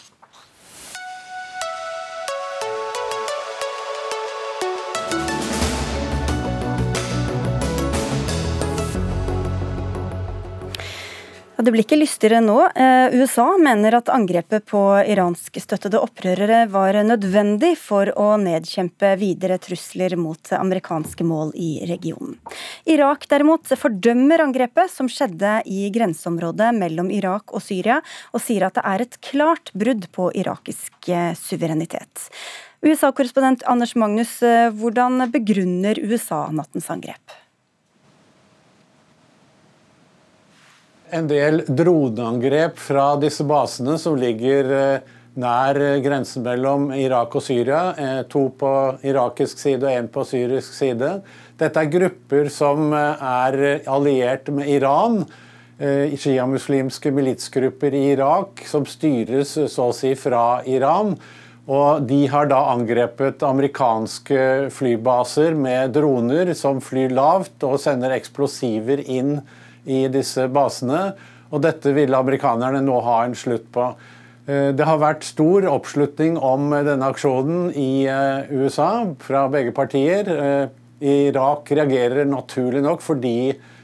Det blir ikke lystigere nå. Eh, USA mener at angrepet på iranskstøttede opprørere var nødvendig for å nedkjempe videre trusler mot amerikanske mål i regionen. Irak derimot fordømmer angrepet som skjedde i grenseområdet mellom Irak og Syria, og sier at det er et klart brudd på irakisk eh, suverenitet. USA-korrespondent Anders Magnus, eh, hvordan begrunner USA nattens angrep? En del droneangrep fra disse basene som ligger eh, nær eh, grensen mellom Irak og Syria. Eh, to på irakisk side og én på syrisk side. Dette er grupper som er alliert med Iran. Shia-muslimske militsgrupper i Irak som styres så å si fra Iran. Og De har da angrepet amerikanske flybaser med droner som flyr lavt og sender eksplosiver inn i disse basene. Og dette ville amerikanerne nå ha en slutt på. Eh, det har vært stor oppslutning om denne aksjonen i eh, USA fra begge partier. Irak reagerer naturlig nok fordi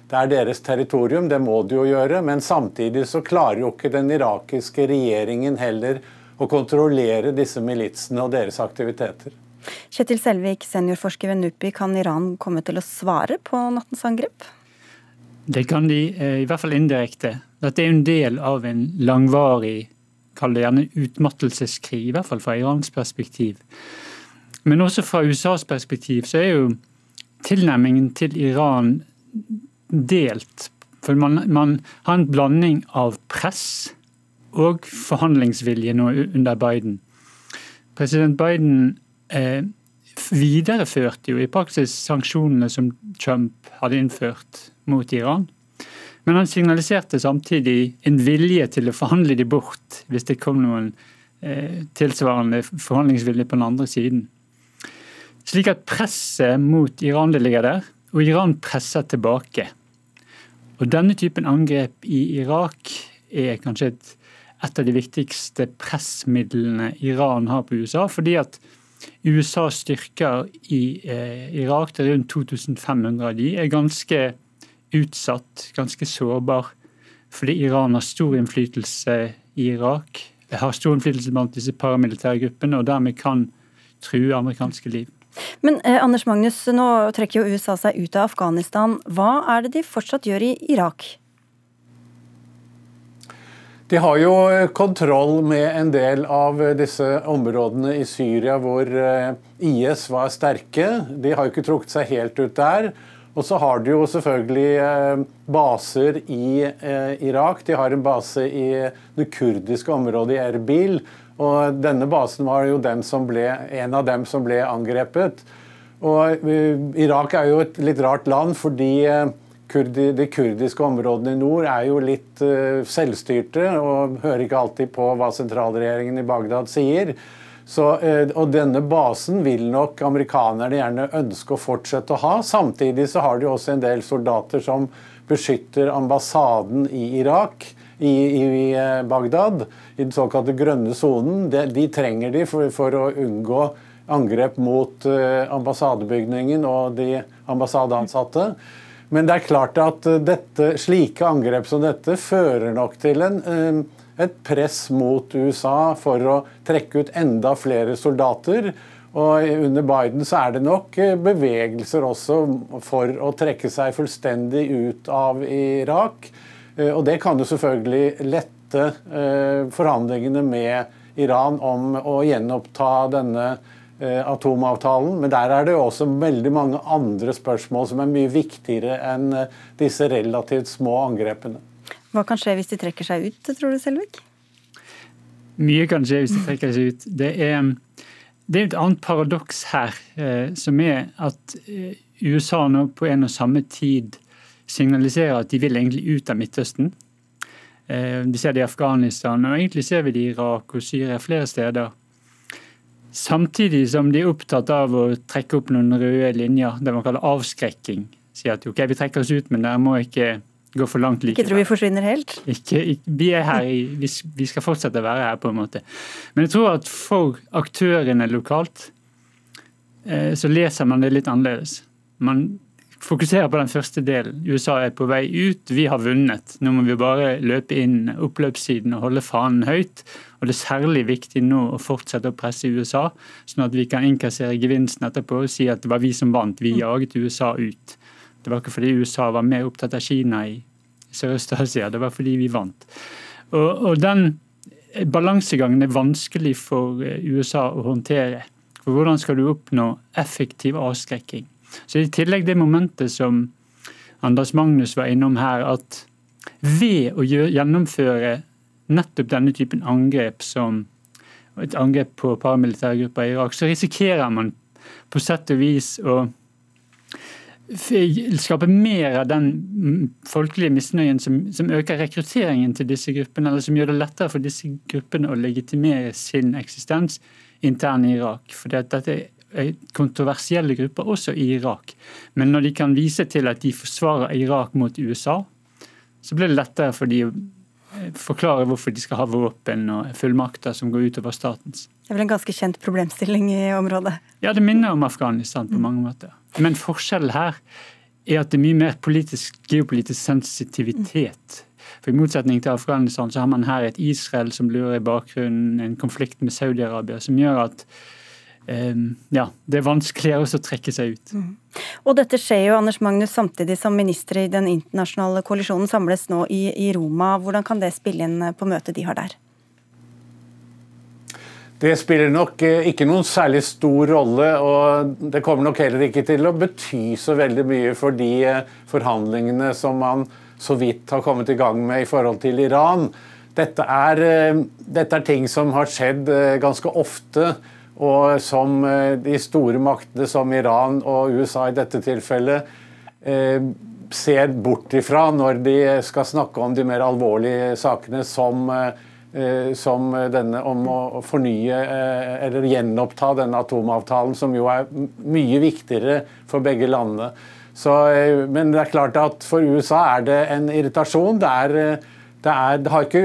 det er deres territorium, det må de jo gjøre. Men samtidig så klarer jo ikke den irakiske regjeringen heller å kontrollere disse militsene og deres aktiviteter. Kjetil Selvik, seniorforsker ved NUPI, kan Iran komme til å svare på nattens angrep? Det kan de, eh, i hvert fall indirekte. Dette er en del av en langvarig, kall det gjerne utmattelseskrig, i hvert fall fra Irans perspektiv. Men også fra USAs perspektiv så er jo tilnærmingen til Iran delt. For man, man har en blanding av press og forhandlingsvilje nå under Biden. President Biden eh, videreførte jo i praksis sanksjonene som Trump hadde innført mot Iran. Men han signaliserte samtidig en vilje til å forhandle de bort hvis det kom noen eh, tilsvarende forhandlingsvilje på den andre siden. Slik at presset mot Iran ligger der, og Iran presser tilbake. Og Denne typen angrep i Irak er kanskje et, et av de viktigste pressmidlene Iran har på USA. fordi at USAs styrker i eh, Irak, det er rundt 2500 av de, er ganske utsatt, ganske sårbar. Fordi Iran har stor innflytelse i Irak, har stor innflytelse blant disse paramilitære gruppene, og dermed kan true amerikanske liv. Men eh, Anders Magnus, nå trekker jo USA seg ut av Afghanistan. Hva er det de fortsatt gjør i Irak? De har jo eh, kontroll med en del av eh, disse områdene i Syria hvor eh, IS var sterke. De har jo ikke trukket seg helt ut der. Og så har de jo selvfølgelig baser i Irak. De har en base i det kurdiske området i Erbil. Og denne basen var jo ble, en av dem som ble angrepet. Og Irak er jo et litt rart land fordi kurdi, de kurdiske områdene i nord er jo litt uh, selvstyrte og hører ikke alltid på hva sentralregjeringen i Bagdad sier. Så, uh, og denne basen vil nok amerikanerne gjerne ønske å fortsette å ha. Samtidig så har de også en del soldater som beskytter ambassaden i Irak. I, i, uh, Bagdad, i den såkalte grønne sonen. De, de, trenger de for, for å unngå angrep mot ambassadebygningen og de ambassadeansatte. Men det er klart at eh, dette, slike angrep som dette fører nok til en, eh, et press mot USA for å trekke ut enda flere soldater. Og under Biden så er det nok eh, bevegelser også for å trekke seg fullstendig ut av Irak. Og det kan jo selvfølgelig lette forhandlingene med Iran om å gjenoppta denne atomavtalen. Men der er det jo også veldig mange andre spørsmål som er mye viktigere enn eh, disse relativt små angrepene. Hva kan skje hvis de trekker seg ut, tror du, Selvik? Mye kan skje hvis de trekker seg ut. Det er, det er et annet paradoks her, eh, som er at eh, USA nå på en og samme tid signaliserer at de vil egentlig ut av Midtøsten. Eh, de ser det i Afghanistan, og egentlig ser vi det i Irak og Syria flere steder. Samtidig som de er opptatt av å trekke opp noen røde linjer, det man kaller avskrekking. Si at ok, vi trekker oss ut, men dere må ikke gå for langt likevel. Ikke tror vi forsvinner helt? Ikke, ikke, vi er her, i, vi skal fortsette å være her, på en måte. Men jeg tror at for aktørene lokalt eh, så leser man det litt annerledes. Man fokuserer på den første delen. USA er på vei ut, vi har vunnet. Nå må vi bare løpe inn oppløpssiden og holde fanen høyt. Og Det er særlig viktig nå å fortsette å presse USA, sånn at vi kan innkassere gevinsten etterpå og si at det var vi som vant. Vi jaget USA ut. Det var ikke fordi USA var mer opptatt av Kina i Sørøst-Asia, det var fordi vi vant. Og, og Den balansegangen er vanskelig for eh, USA å håndtere. For Hvordan skal du oppnå effektiv avskrekking? Så I tillegg det momentet som Anders Magnus var innom her, at ved å gjennomføre nettopp denne typen angrep som et angrep på paramilitære grupper i Irak, så risikerer man på sett og vis å skape mer av den folkelige misnøyen som, som, øker rekrutteringen til disse gruppene, eller som gjør det lettere for disse gruppene å legitimere sin eksistens internt i Irak. For dette er kontroversielle grupper også i Irak. Men når de kan vise til at de forsvarer Irak mot USA, så blir det lettere for de å forklare hvorfor de skal ha våpen og fullmakter som går utover statens. Det er vel en ganske kjent problemstilling i området? Ja, det minner om Afghanistan på mange måter. Men forskjellen her er at det er mye mer politisk, geopolitisk sensitivitet. For I motsetning til Afghanistan så har man her et Israel som lurer i bakgrunnen, en konflikt med Saudi-Arabia som gjør at ja, det er vanskeligere å trekke seg ut. Mm. Og dette skjer jo Anders Magnus, samtidig som ministre i den internasjonale koalisjonen samles nå i, i Roma. Hvordan kan det spille inn på møtet de har der? Det spiller nok eh, ikke noen særlig stor rolle, og det kommer nok heller ikke til å bety så veldig mye for de eh, forhandlingene som man så vidt har kommet i gang med i forhold til Iran. Dette er, eh, dette er ting som har skjedd eh, ganske ofte, og som eh, de store maktene som Iran og USA i dette tilfellet ser bort ifra når de skal snakke om de mer alvorlige sakene som, som denne om å fornye eller gjenoppta denne atomavtalen, som jo er mye viktigere for begge landene. Så, eh, men det er klart at for USA er det en irritasjon. Det er, eh, er, de har ikke,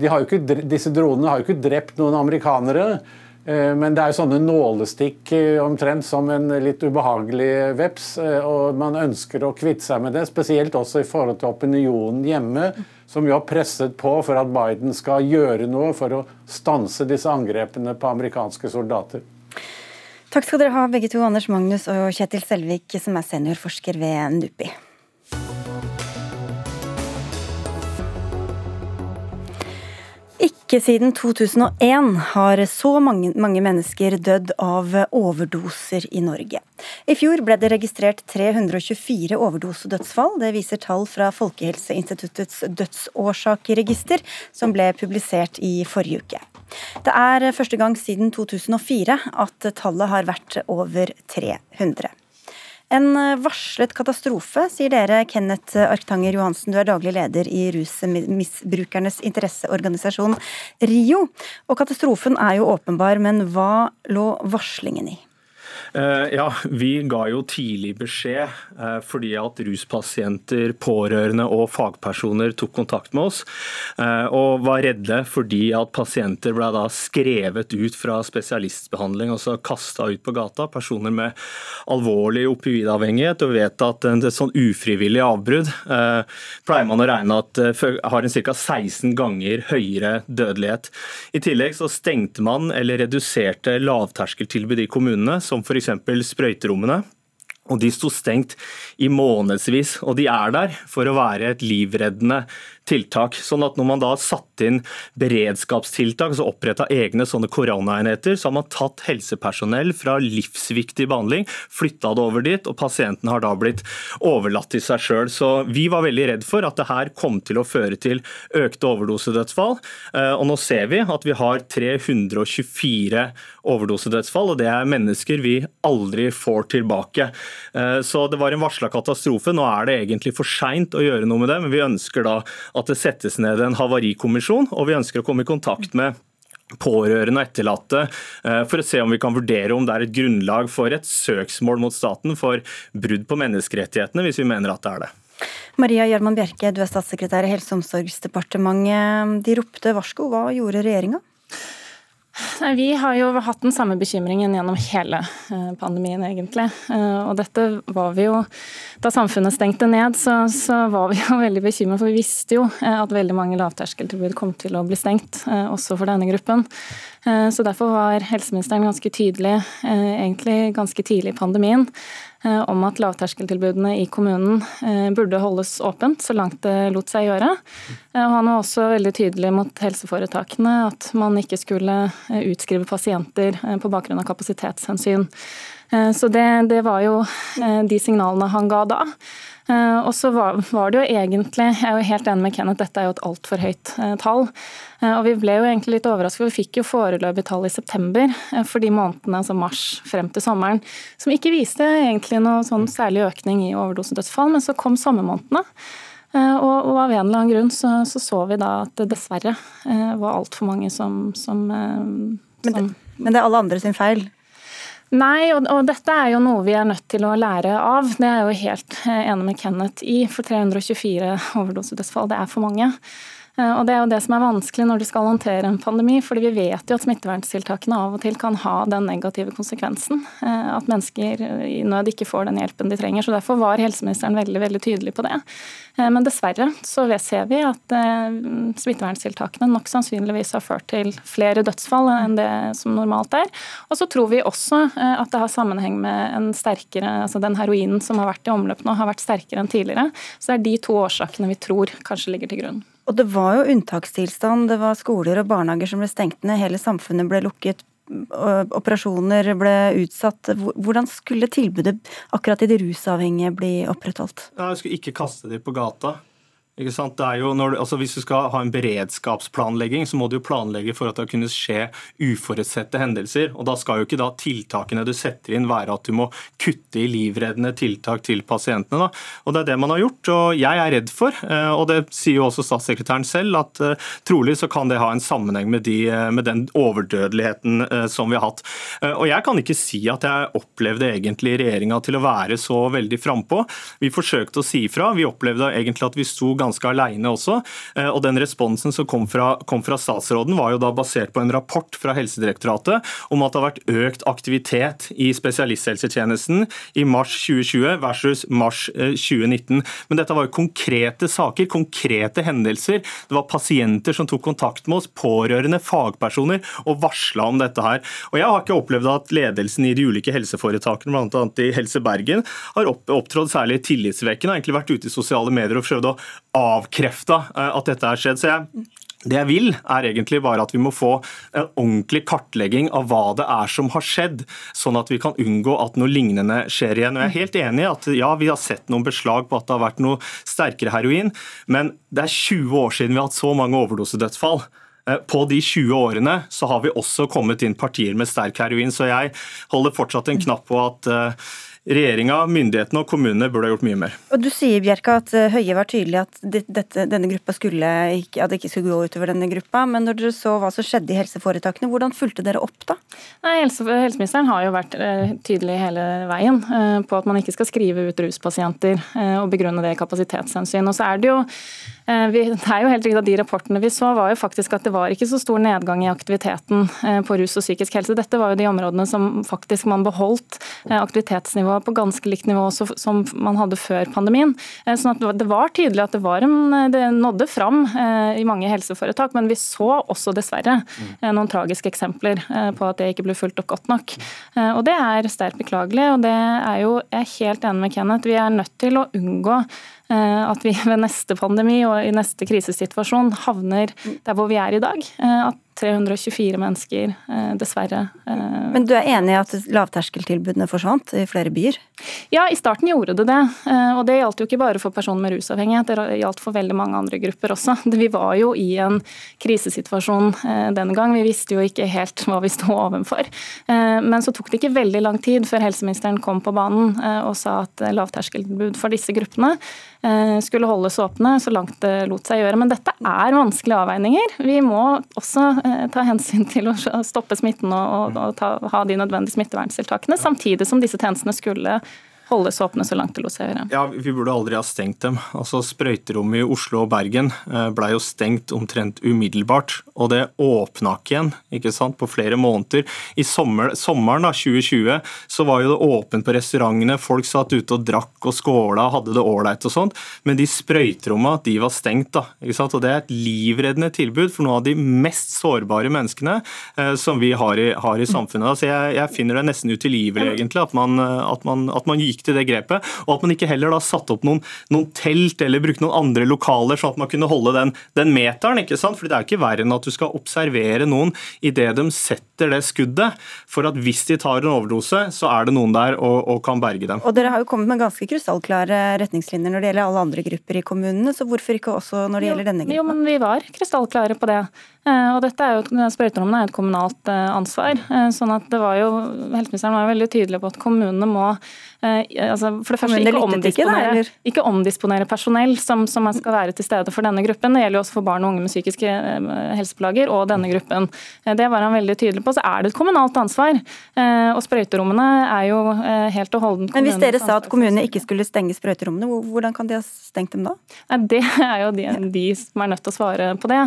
de har ikke, disse dronene har jo ikke drept noen amerikanere. Eh, men det er jo sånne nålestikk omtrent som en litt ubehagelig veps. Og man ønsker å kvitte seg med det, spesielt også i forhold til opinionen hjemme, som jo har presset på for at Biden skal gjøre noe for å stanse disse angrepene på amerikanske soldater. Takk skal dere ha, begge to, Anders Magnus og Kjetil Selvik, som er seniorforsker ved NUPI. Ikke siden 2001 har så mange, mange, mennesker dødd av overdoser i Norge. I fjor ble det registrert 324 overdosedødsfall. Det viser tall fra Folkehelseinstituttets dødsårsakregister, som ble publisert i forrige uke. Det er første gang siden 2004 at tallet har vært over 300. En varslet katastrofe, sier dere, Kenneth Arktanger Johansen. Du er daglig leder i rusmisbrukernes interesseorganisasjon RIO. Og katastrofen er jo åpenbar, men hva lå varslingen i? Eh, ja, Vi ga jo tidlig beskjed eh, fordi at ruspasienter, pårørende og fagpersoner tok kontakt med oss. Eh, og var redde fordi at pasienter ble da skrevet ut fra spesialistbehandling, altså kasta ut på gata. Personer med alvorlig opioidavhengighet. Og vet at et sånn ufrivillig avbrudd pleier man å regne at har en ca. 16 ganger høyere dødelighet. I tillegg så stengte man eller reduserte lavterskeltilbud i kommunene, som f.eks f.eks. sprøyterommene. Og de sto stengt i månedsvis, og de er der for å være et livreddende tiltak. Sånn at når man da satte inn beredskapstiltak, altså oppretta egne sånne koronaenheter, så har man tatt helsepersonell fra livsviktig behandling, flytta det over dit, og pasienten har da blitt overlatt til seg sjøl. Så vi var veldig redd for at det her kom til å føre til økte overdosedødsfall. Eh, og nå ser vi at vi har 324 overdosedødsfall, og det er mennesker vi aldri får tilbake. Eh, så det var en varsla katastrofe. Nå er det egentlig for seint å gjøre noe med det, men vi ønsker da det settes ned en havarikommisjon, og vi ønsker å komme i kontakt med pårørende og etterlatte eh, for å se om vi kan vurdere om det er et grunnlag for et søksmål mot staten for brudd på menneskerettighetene, hvis vi mener at det er det. Maria Gjerman Bjerke, du er statssekretær i Helse- og omsorgsdepartementet. De ropte varsko. Hva gjorde regjeringa? Nei, Vi har jo hatt den samme bekymringen gjennom hele eh, pandemien, egentlig. Eh, og dette var vi jo Da samfunnet stengte ned, så, så var vi jo veldig bekymret, for vi visste jo eh, at veldig mange lavterskeltilbud kom til å bli stengt, også for denne gruppen. Så derfor var helseministeren ganske tydelig, egentlig ganske tidlig i pandemien, om at lavterskeltilbudene i kommunen eh, burde holdes åpent så langt det lot seg gjøre. Eh, og han var også veldig tydelig mot helseforetakene at man ikke skulle utskrive pasienter på bakgrunn av kapasitetshensyn. Så det, det var jo de signalene han ga da. Eh, og så var, det jo egentlig, jeg er jo helt enig med Kenneth, dette er jo et altfor høyt eh, tall. Eh, og vi ble jo egentlig litt overrasket, for vi fikk jo foreløpig tall i september for de månedene, altså mars frem til sommeren, som ikke viste egentlig noe sånn særlig økning i overdosedødsfall, men så kom sommermånedene. Og, av en eller annen grunn så, så, så vi da at det dessverre var altfor mange som, som, som men, det, men det er alle andre sin feil? Nei, og, og, dette er jo noe vi er nødt til å lære av. Det er jeg jo helt enig med Kenneth i. For 324 overdosedødsfall, det er for mange. Eh, og Det er jo det som er vanskelig når du skal håndtere en pandemi. fordi Vi vet jo at smitteverntiltakene av og til kan ha den negative konsekvensen. Eh, at mennesker i nød ikke får den hjelpen de trenger. så Derfor var helseministeren veldig veldig tydelig på det. Eh, men dessverre så ser vi at smitteverntiltakene nok sannsynligvis har ført til flere dødsfall enn det som normalt er. Og så tror vi også at det har sammenheng med en sterkere, altså den heroinen som har vært i omløp nå, har vært sterkere enn tidligere. Så det er de to årsakene vi tror kanskje ligger til grunn. Og det var jo unntakstilstand. Det var skoler og barnehager som ble stengt ned. Hele samfunnet ble lukket. Operasjoner ble utsatt. Hvordan skulle tilbudet akkurat til de rusavhengige bli opprettholdt? Jeg skulle ikke kaste dem på gata. Når, altså hvis du skal ha en beredskapsplanlegging, så må du jo planlegge for at det kunne skje uforutsette hendelser. og Da skal jo ikke da tiltakene du setter inn være at du må kutte i livreddende tiltak til pasientene. Da. Og Det er det man har gjort. og Jeg er redd for, eh, og det sier jo også statssekretæren selv, at uh, trolig så kan det ha en sammenheng med, de, eh, med den overdødeligheten som vi har hatt. Og Jeg kan ikke si at jeg opplevde egentlig regjeringa til å være så veldig frampå. Vi forsøkte å si ifra. Vi opplevde egentlig at vi sto ganske ganske alene også. Eh, og Den responsen som kom fra, kom fra, statsråden, var jo da basert på en rapport fra Helsedirektoratet om at det har vært økt aktivitet i spesialisthelsetjenesten i mars 2020 versus mars 2019. Eh, Men dette var jo konkrete saker, konkrete hendelser. Det var pasienter som tok kontakt med oss, pårørende, fagpersoner, og varsla om dette her. Og Jeg har ikke opplevd at ledelsen i de ulike helseforetakene, bl.a. i Helse Bergen, har opptrådt særlig tillitsvekkende. Har egentlig vært ute i sosiale medier og prøvd å avkrefta eh, at dette har skjedd. Så jeg det jeg vil, er egentlig bare at vi må få en ordentlig kartlegging av hva det er som har skjedd, sånn at vi kan unngå at noe lignende skjer igjen. Og jeg er helt enig i at ja, vi har sett noen beslag på at det har vært noe sterkere heroin, men det er 20 år siden vi har hatt så mange overdosedødsfall. Eh, på de 20 årene så har vi også kommet inn partier med sterk heroin, så jeg holder fortsatt en knapp på at uh, regjeringa, myndighetene og kommunene burde ha gjort mye mer. Og Du sier Bjerka, at eh, Høie var tydelig at dette, denne gruppa skulle ikke, at det ikke skulle gå utover denne gruppa. Men når dere så hva som skjedde i helseforetakene, hvordan fulgte dere opp da? Nei, helse, Helseministeren har jo vært eh, tydelig hele veien eh, på at man ikke skal skrive ut ruspasienter og begrunne det i kapasitetshensyn. Og så er det jo det er jo helt riktig at De rapportene vi så, var jo faktisk at det var ikke så stor nedgang i aktiviteten på rus og psykisk helse. Dette var jo de områdene som faktisk man beholdt aktivitetsnivået på ganske likt nivå som man hadde før pandemien. Eh, sånn at Det var tydelig at det, var en, det nådde fram eh, i mange helseforetak, men vi så også dessverre eh, noen tragiske eksempler på at det ikke ble fulgt opp godt nok. Og Det er sterkt beklagelig, og det er jo, jeg er helt enig med Kenneth. Vi er nødt til å unngå at vi ved neste pandemi og i neste krisesituasjon havner der hvor vi er i dag. At 324 mennesker, eh, dessverre. Eh. Men du er enig i at lavterskeltilbudene forsvant i flere byer? Ja, i starten gjorde det det. Eh, og det gjaldt jo ikke bare for personer med rusavhengighet, det gjaldt for veldig mange andre grupper også. Vi var jo i en krisesituasjon denne gang, vi visste jo ikke helt hva vi sto overfor. Men så tok det ikke veldig lang tid før helseministeren kom på banen og sa at lavterskeltilbud for disse gruppene skulle holdes åpne så langt det lot seg gjøre. Men dette er vanskelige avveininger. Vi må også ta hensyn til å stoppe smitten og, og ta, ha de nødvendige smitteverntiltakene, samtidig som disse tjenestene skulle holdes åpne så langt det lot seg gjøre. Ja, Vi burde aldri ha stengt dem. Altså Sprøyterommet i Oslo og Bergen blei ble jo stengt omtrent umiddelbart. Og det åpna ikke igjen ikke sant, på flere måneder. I sommer, sommeren da, 2020 så var jo det åpent på restaurantene. Folk satt ute og drakk og skåla, hadde det ålreit og sånt. Men de sprøyterommene de var stengt. da, ikke sant? Og Det er et livreddende tilbud for noen av de mest sårbare menneskene eh, som vi har i, har i samfunnet. Altså jeg, jeg, finner det nesten utilgivelig egentlig at man, at man, at man gikk gikk til det grepet, og at man ikke heller da satte opp noen, noen telt eller brukte noen andre lokaler, sånn at man kunne holde den, den meteren. ikke sant? Fordi det er jo ikke verre enn at du skal observere noen idet de setter det skuddet, for at hvis de tar en overdose, så er det noen der og, og kan berge dem. Og Dere har jo kommet med ganske krystallklare retningslinjer når det gjelder alle andre grupper i kommunene, så hvorfor ikke også når det jo, gjelder denne gruppa? Jo, men vi var krystallklare på det. Og dette er jo, Sprøyterommene er et kommunalt ansvar. sånn at det var jo, Helseministeren var jo veldig tydelig på at kommunene må altså for det første ikke omdisponere, ikke omdisponere personell som, som, skal være til stede for denne gruppen. Det gjelder jo også for barn og unge med psykiske helseplager og denne gruppen. Det var han veldig tydelig på. Så er det et kommunalt ansvar. Og sprøyterommene er jo helt og holdent Men hvis dere sa at kommunene ikke skulle stenge sprøyterommene, hvordan kan de ha stengt dem da? Det er jo de, de som er nødt til å svare på det.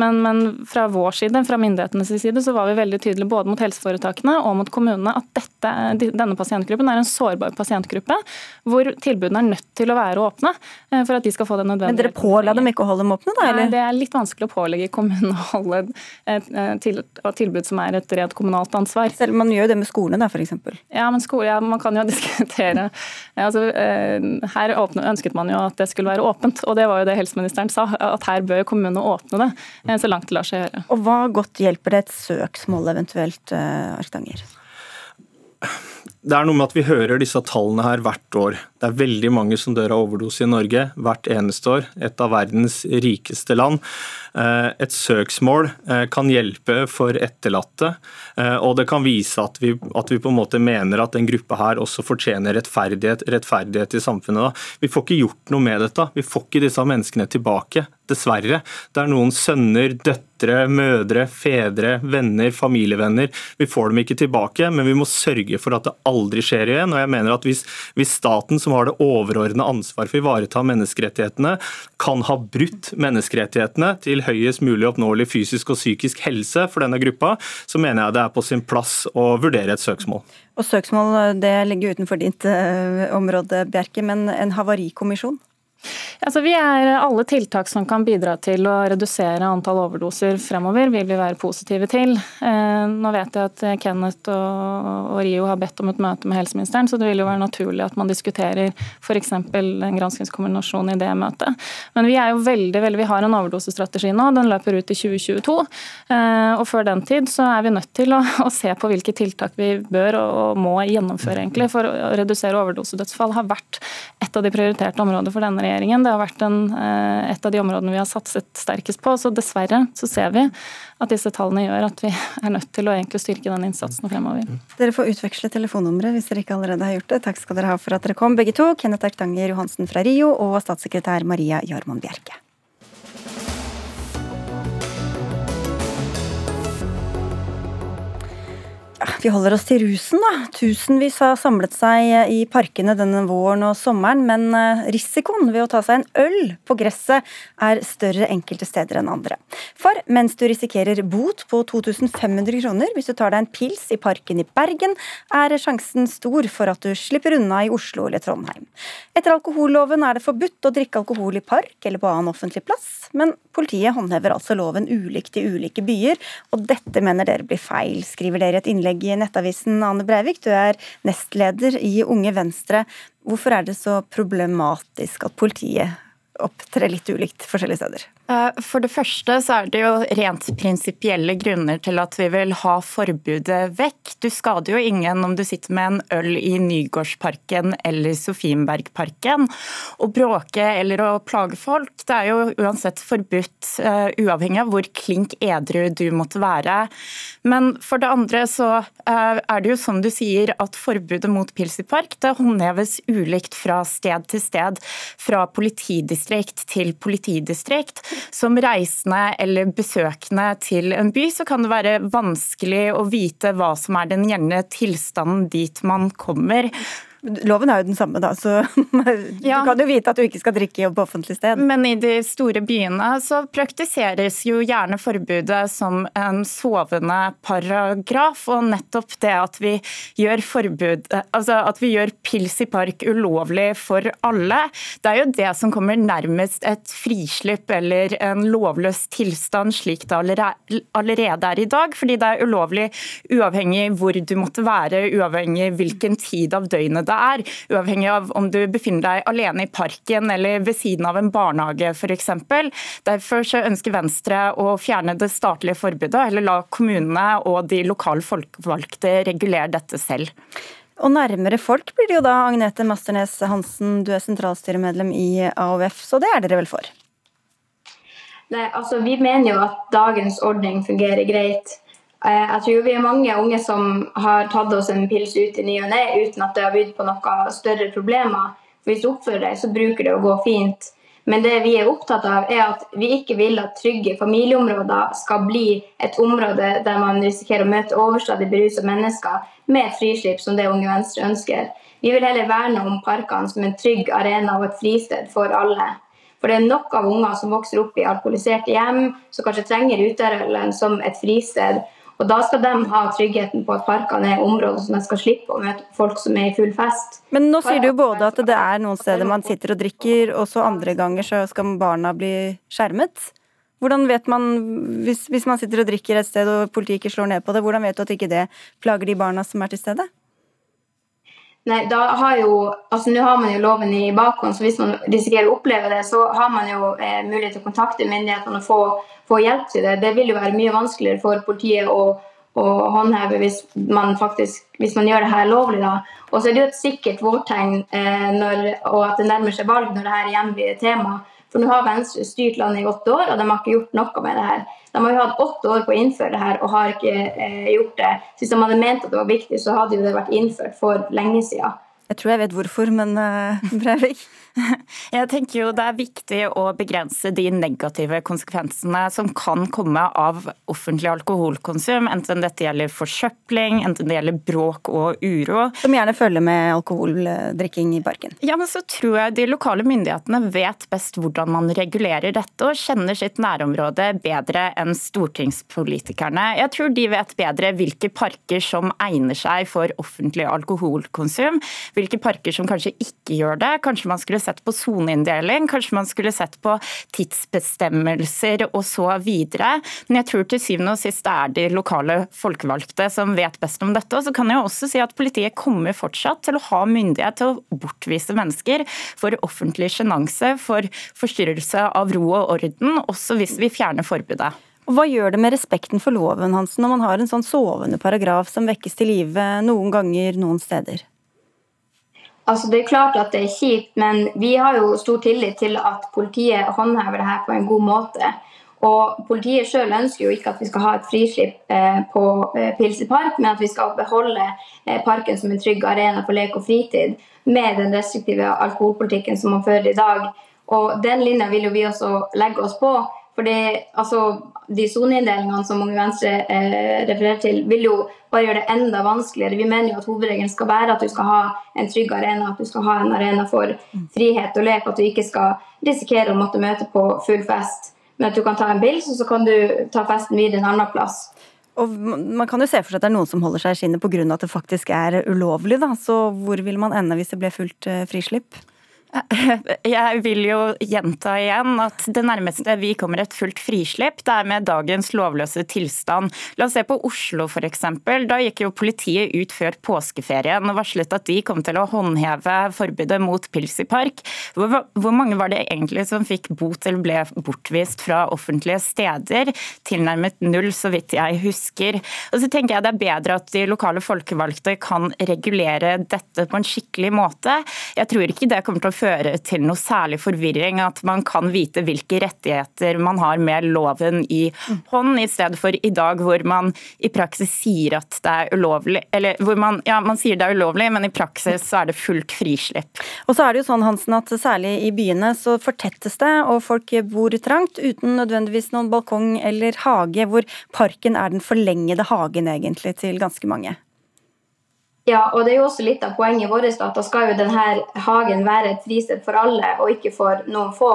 Men, men, fra vår side, fra myndighetenes side, så var vi veldig tydelige både mot helseforetakene og mot kommunene at dette, denne pasientgruppen er en sårbar pasientgruppe hvor tilbudene er nødt til å være åpne eh, for at de skal få den nødvendige. Men dere påla dem ikke å holde dem åpne, da? Eller? Det er litt vanskelig å pålegge kommunene å holde et, tilbud som er et rent kommunalt ansvar. Selv om man gjør jo det med skolene, da, f.eks.? Ja, men skole, ja, man kan jo diskutere. Altså, eh, her ønsket man jo at det skulle være åpent. Og det var jo det helseministeren sa, at her bør kommunene åpne det eh, så langt det lar seg gjøre. Og hva godt hjelper det et søksmål eventuelt, eh, Arktanger? Det er noe med at vi hører disse tallene her hvert år. Det er veldig mange som dør av overdose i Norge hvert eneste år. Et av verdens rikeste land. Eh, et søksmål kan hjelpe for etterlatte, og det kan vise at vi, at vi på en måte mener at den gruppa her også fortjener rettferdighet, rettferdighet i samfunnet. Vi får ikke gjort noe med dette. Vi får ikke disse menneskene tilbake dessverre. Det er noen sønner, døtre, mødre, fedre, venner, familievenner. Vi får dem ikke tilbake, men vi må sørge for at det aldri skjer igjen. Og jeg mener at hvis, hvis staten, som har det overordnede ansvar for å ivareta menneskerettighetene, kan ha brutt menneskerettighetene til høyest mulig oppnåelig fysisk og psykisk helse for denne gruppa, så mener jeg det er på sin plass å vurdere et søksmål. Og Søksmål det ligger utenfor ditt uh, område, Bjerke, men en havarikommisjon? Altså, vi er Alle tiltak som kan bidra til å redusere antall overdoser fremover, vil vi være positive til. Eh, nå vet jeg at Kenneth og, Rio har bedt om et møte med helseministeren, så det vil jo være naturlig at man diskuterer f.eks. en granskingskombinasjon i det møtet. Men vi er jo veldig, veldig, vi har en overdosestrategi nå, den løper ut i 2022. Eh, og før den tid så er vi nødt til å, å se på hvilke tiltak vi bør og må gjennomføre egentlig for å redusere overdosedødsfall. har vært et av de prioriterte områdene for denne regjeringen. Det har vært en, eh, et av de områdene vi har satset sterkest på. Så dessverre så ser vi at disse tallene gjør at vi er nødt til å egentlig styrke den innsatsen fremover. Dere får utveksle telefonnumre hvis dere ikke allerede har gjort det. Takk skal dere ha for at dere kom, begge to. Kenneth Erktanger Johansen fra Rio og statssekretær Maria Jarmon Bjerke. Vi holder oss til rusen, da. Tusenvis har samlet seg i parkene denne våren og sommeren, men eh, risikoen ved å ta seg en øl på gresset er større enkelte steder enn andre. For mens du risikerer bot på 2500 kroner hvis du tar deg en pils i parken i Bergen, er sjansen stor for at du slipper unna i Oslo eller Trondheim. Etter alkoholloven er det forbudt å drikke alkohol i park eller på annen offentlig plass, men politiet håndhever altså loven ulikt i ulike byer, og dette mener dere blir feil, skriver dere i et innlegg i Nettavisen. Ane Breivik, du er nestleder i Unge Venstre. Hvorfor er det så problematisk at politiet opptrer litt ulikt forskjellige steder? Eh, for det første så er det jo rent prinsipielle grunner til at vi vil ha forbudet vekk. Du skader jo ingen om du sitter med en øl i Nygårdsparken eller Sofienbergparken. Å bråke eller å plage folk, det er jo uansett forbudt, uh, uavhengig av hvor klink edru du måtte være. Men for det andre så uh, er det jo som du sier at forbudet mot pils i park det håndheves ulikt fra sted til sted. Fra politidistrikt til politidistrikt. Som reisende eller besøkende til en by, så kan det være vanskelig å vite hva som er den gjeldende tilstanden dit man kommer. Loven er jo den samme, da, så ja. du kan jo vite at du ikke skal drikke på offentlig sted. Men i de store byene så praktiseres jo gjerne forbudet som en sovende paragraf. Og nettopp det at vi gjør forbud, altså at vi gjør pils i park ulovlig for alle, det er jo det som kommer nærmest et frislipp eller en lovløs tilstand, slik det allerede er i dag. Fordi det er ulovlig uavhengig hvor du måtte være, uavhengig hvilken tid av døgnet det er, uavhengig av om du befinner deg alene i parken eller ved siden av en barnehage f.eks. Derfor så ønsker Venstre å fjerne det statlige forbudet, eller la kommunene og de lokale folkevalgte regulere dette selv. Og nærmere folk blir det jo da, Agnete Masternes Hansen, du er sentralstyremedlem i AOF, så det er dere vel for? Nei, altså Vi mener jo at dagens ordning fungerer greit. Eh, jeg tror vi er mange unge som har tatt oss en pils ut i ny og ne uten at det har bydd på noen større problemer. Hvis du oppfører deg, så bruker det å gå fint. Men det vi er opptatt av, er at vi ikke vil at trygge familieområder skal bli et område der man risikerer å møte overstadig berusa mennesker med frislipp, som det Unge Venstre ønsker. Vi vil heller verne om parkene som en trygg arena og et fristed for alle. For det er nok av unger som vokser opp i alkoholiserte hjem, som kanskje trenger uteølen som et fristed. Og Da skal de ha tryggheten på at parkene er områder som de skal slippe å møte folk som er i full fest. Men nå sier du både at det er noen steder man sitter og drikker, og så andre ganger så skal barna bli skjermet. Hvordan vet man, hvis, hvis man sitter og drikker et sted og politiet ikke slår ned på det, hvordan vet du at ikke det plager de barna som er til stede? Nei, da har jo, altså Nå har man jo loven i bakhånd, så hvis man risikerer å oppleve det, så har man jo eh, mulighet til å kontakte myndighetene og få, få, hjelp til det. Det vil jo være mye vanskeligere for politiet å, å håndheve hvis man faktisk, hvis man gjør det her lovlig. da. Og så er det jo et sikkert vårtegn eh, når, og at det nærmer seg valg når det her igjen blir et tema. For nå har Venstre styrt landet i åtte år, og de har ikke gjort noe med det her. De har jo hatt åtte år på å innføre det her og har ikke eh, gjort det. Så Hvis de hadde ment at det var viktig, så hadde jo det vært innført for lenge siden. Jeg tror jeg vet hvorfor, men uh, Breivik? Jeg tenker jo Det er viktig å begrense de negative konsekvensene som kan komme av offentlig alkoholkonsum, enten dette gjelder forsøpling, enten det gjelder bråk og uro. Som gjerne følger med alkoholdrikking i parken. Ja, men så tror jeg de lokale myndighetene vet best hvordan man regulerer dette, og kjenner sitt nærområde bedre enn stortingspolitikerne. Jeg tror de vet bedre hvilke parker som egner seg for offentlig alkoholkonsum, hvilke parker som kanskje ikke gjør det. Kanskje man skulle sett på soneinndeling, kanskje man skulle sett på tidsbestemmelser og så videre. Men jeg tror til syvende og sist er de lokale folkevalgte som vet best om dette. Og så kan jeg også si at politiet kommer fortsatt til å ha myndighet til å bortvise mennesker for offentlig sjenanse, for forstyrrelse av ro og orden, også hvis vi fjerner forbudet. Og Hva gjør det med respekten for loven Hansen, når man har en sånn sovende paragraf som vekkes til live noen ganger noen steder? Altså Det er klart at det er kjipt, men vi har jo stor tillit til at politiet håndhever det her på en god måte. Og Politiet selv ønsker jo ikke at vi skal ha et frislipp eh, på eh, Pilsi park, men at vi skal beholde eh, parken som en trygg arena for lek og fritid, med den restriktive alkoholpolitikken som man fører i dag. Og Den linja vil jo vi også legge oss på. For det, altså, De soneinndelingene som Unge Venstre eh, refererer til, vil jo bare gjøre det enda vanskeligere. Vi mener jo at hovedregelen skal være at du skal ha en trygg arena, at du skal ha en arena for frihet og lek, at du ikke skal risikere å måtte møte på full fest. Men at du kan ta en og så kan du ta festen videre en annen plass. Og Man kan jo se for seg at det er noen som holder seg i skinnet pga. at det faktisk er ulovlig. da, Så hvor vil man ende hvis det ble fullt eh, frislipp? Jeg vil jo gjenta igjen at det nærmeste vi kommer et fullt frislipp, det er med dagens lovløse tilstand. La oss se på Oslo f.eks. Da gikk jo politiet ut før påskeferien og varslet at de kom til å håndheve forbudet mot pils i park. Hvor, hvor mange var det egentlig som fikk bot eller ble bortvist fra offentlige steder? Tilnærmet null, så vidt jeg husker. Og så tenker jeg det er bedre at de lokale folkevalgte kan regulere dette på en skikkelig måte. Jeg tror ikke det kommer til å føre til noe særlig forvirring. At man kan vite hvilke rettigheter man har med loven i hånd, i stedet for i dag hvor man i praksis sier at det er ulovlig. Eller hvor man, ja, man sier det er ulovlig, men i praksis så er det fullt frislipp. Og så er det jo sånn, Hansen, at Særlig i byene så fortettes det, og folk bor trangt uten nødvendigvis noen balkong eller hage, hvor parken er den forlengede hagen egentlig til ganske mange. Ja, og det er jo også litt av poenget vårt at da skal jo denne hagen være et fristed for alle, og ikke for noen få.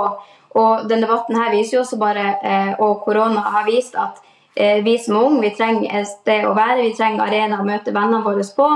Og den debatten her viser jo også bare, eh, og korona har vist, at eh, vi som unge vi trenger et sted å være, vi trenger arena å møte vennene våre på.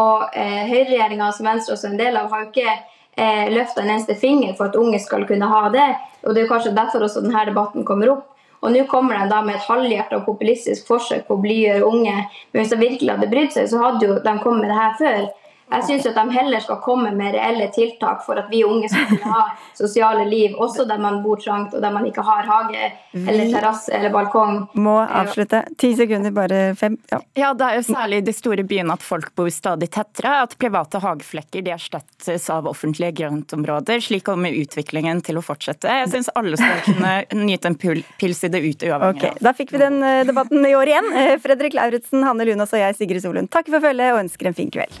Og eh, høyreregjeringa, som Venstre også er en del av, har jo ikke eh, løfta en eneste finger for at unge skal kunne ha det. Og det er jo kanskje derfor også denne debatten kommer opp. Og nå kommer de da med et halvhjertet populistisk forsøk på å blidgjøre unge. Men hvis de virkelig hadde brydd seg, så hadde jo de kommet med det her før. Jeg syns at de heller skal komme med reelle tiltak for at vi unge skal kunne ha sosiale liv, også der man bor trangt og der man ikke har hage eller terrasse eller balkong. Må avslutte. Ti sekunder, bare fem. Ja. Ja, Det er jo særlig i de store byene at folk bor stadig tettere. At private hageflekker de erstattes av offentlige grøntområder. Slik kommer utviklingen til å fortsette. Jeg syns alle skal kunne nyte en pils i det ute, uavhengig Ok, Da fikk vi den eh, debatten i år igjen. Eh, Fredrik Lauritzen, Hanne Lunas og jeg, Sigrid Solund, takker for følget og ønsker en fin kveld.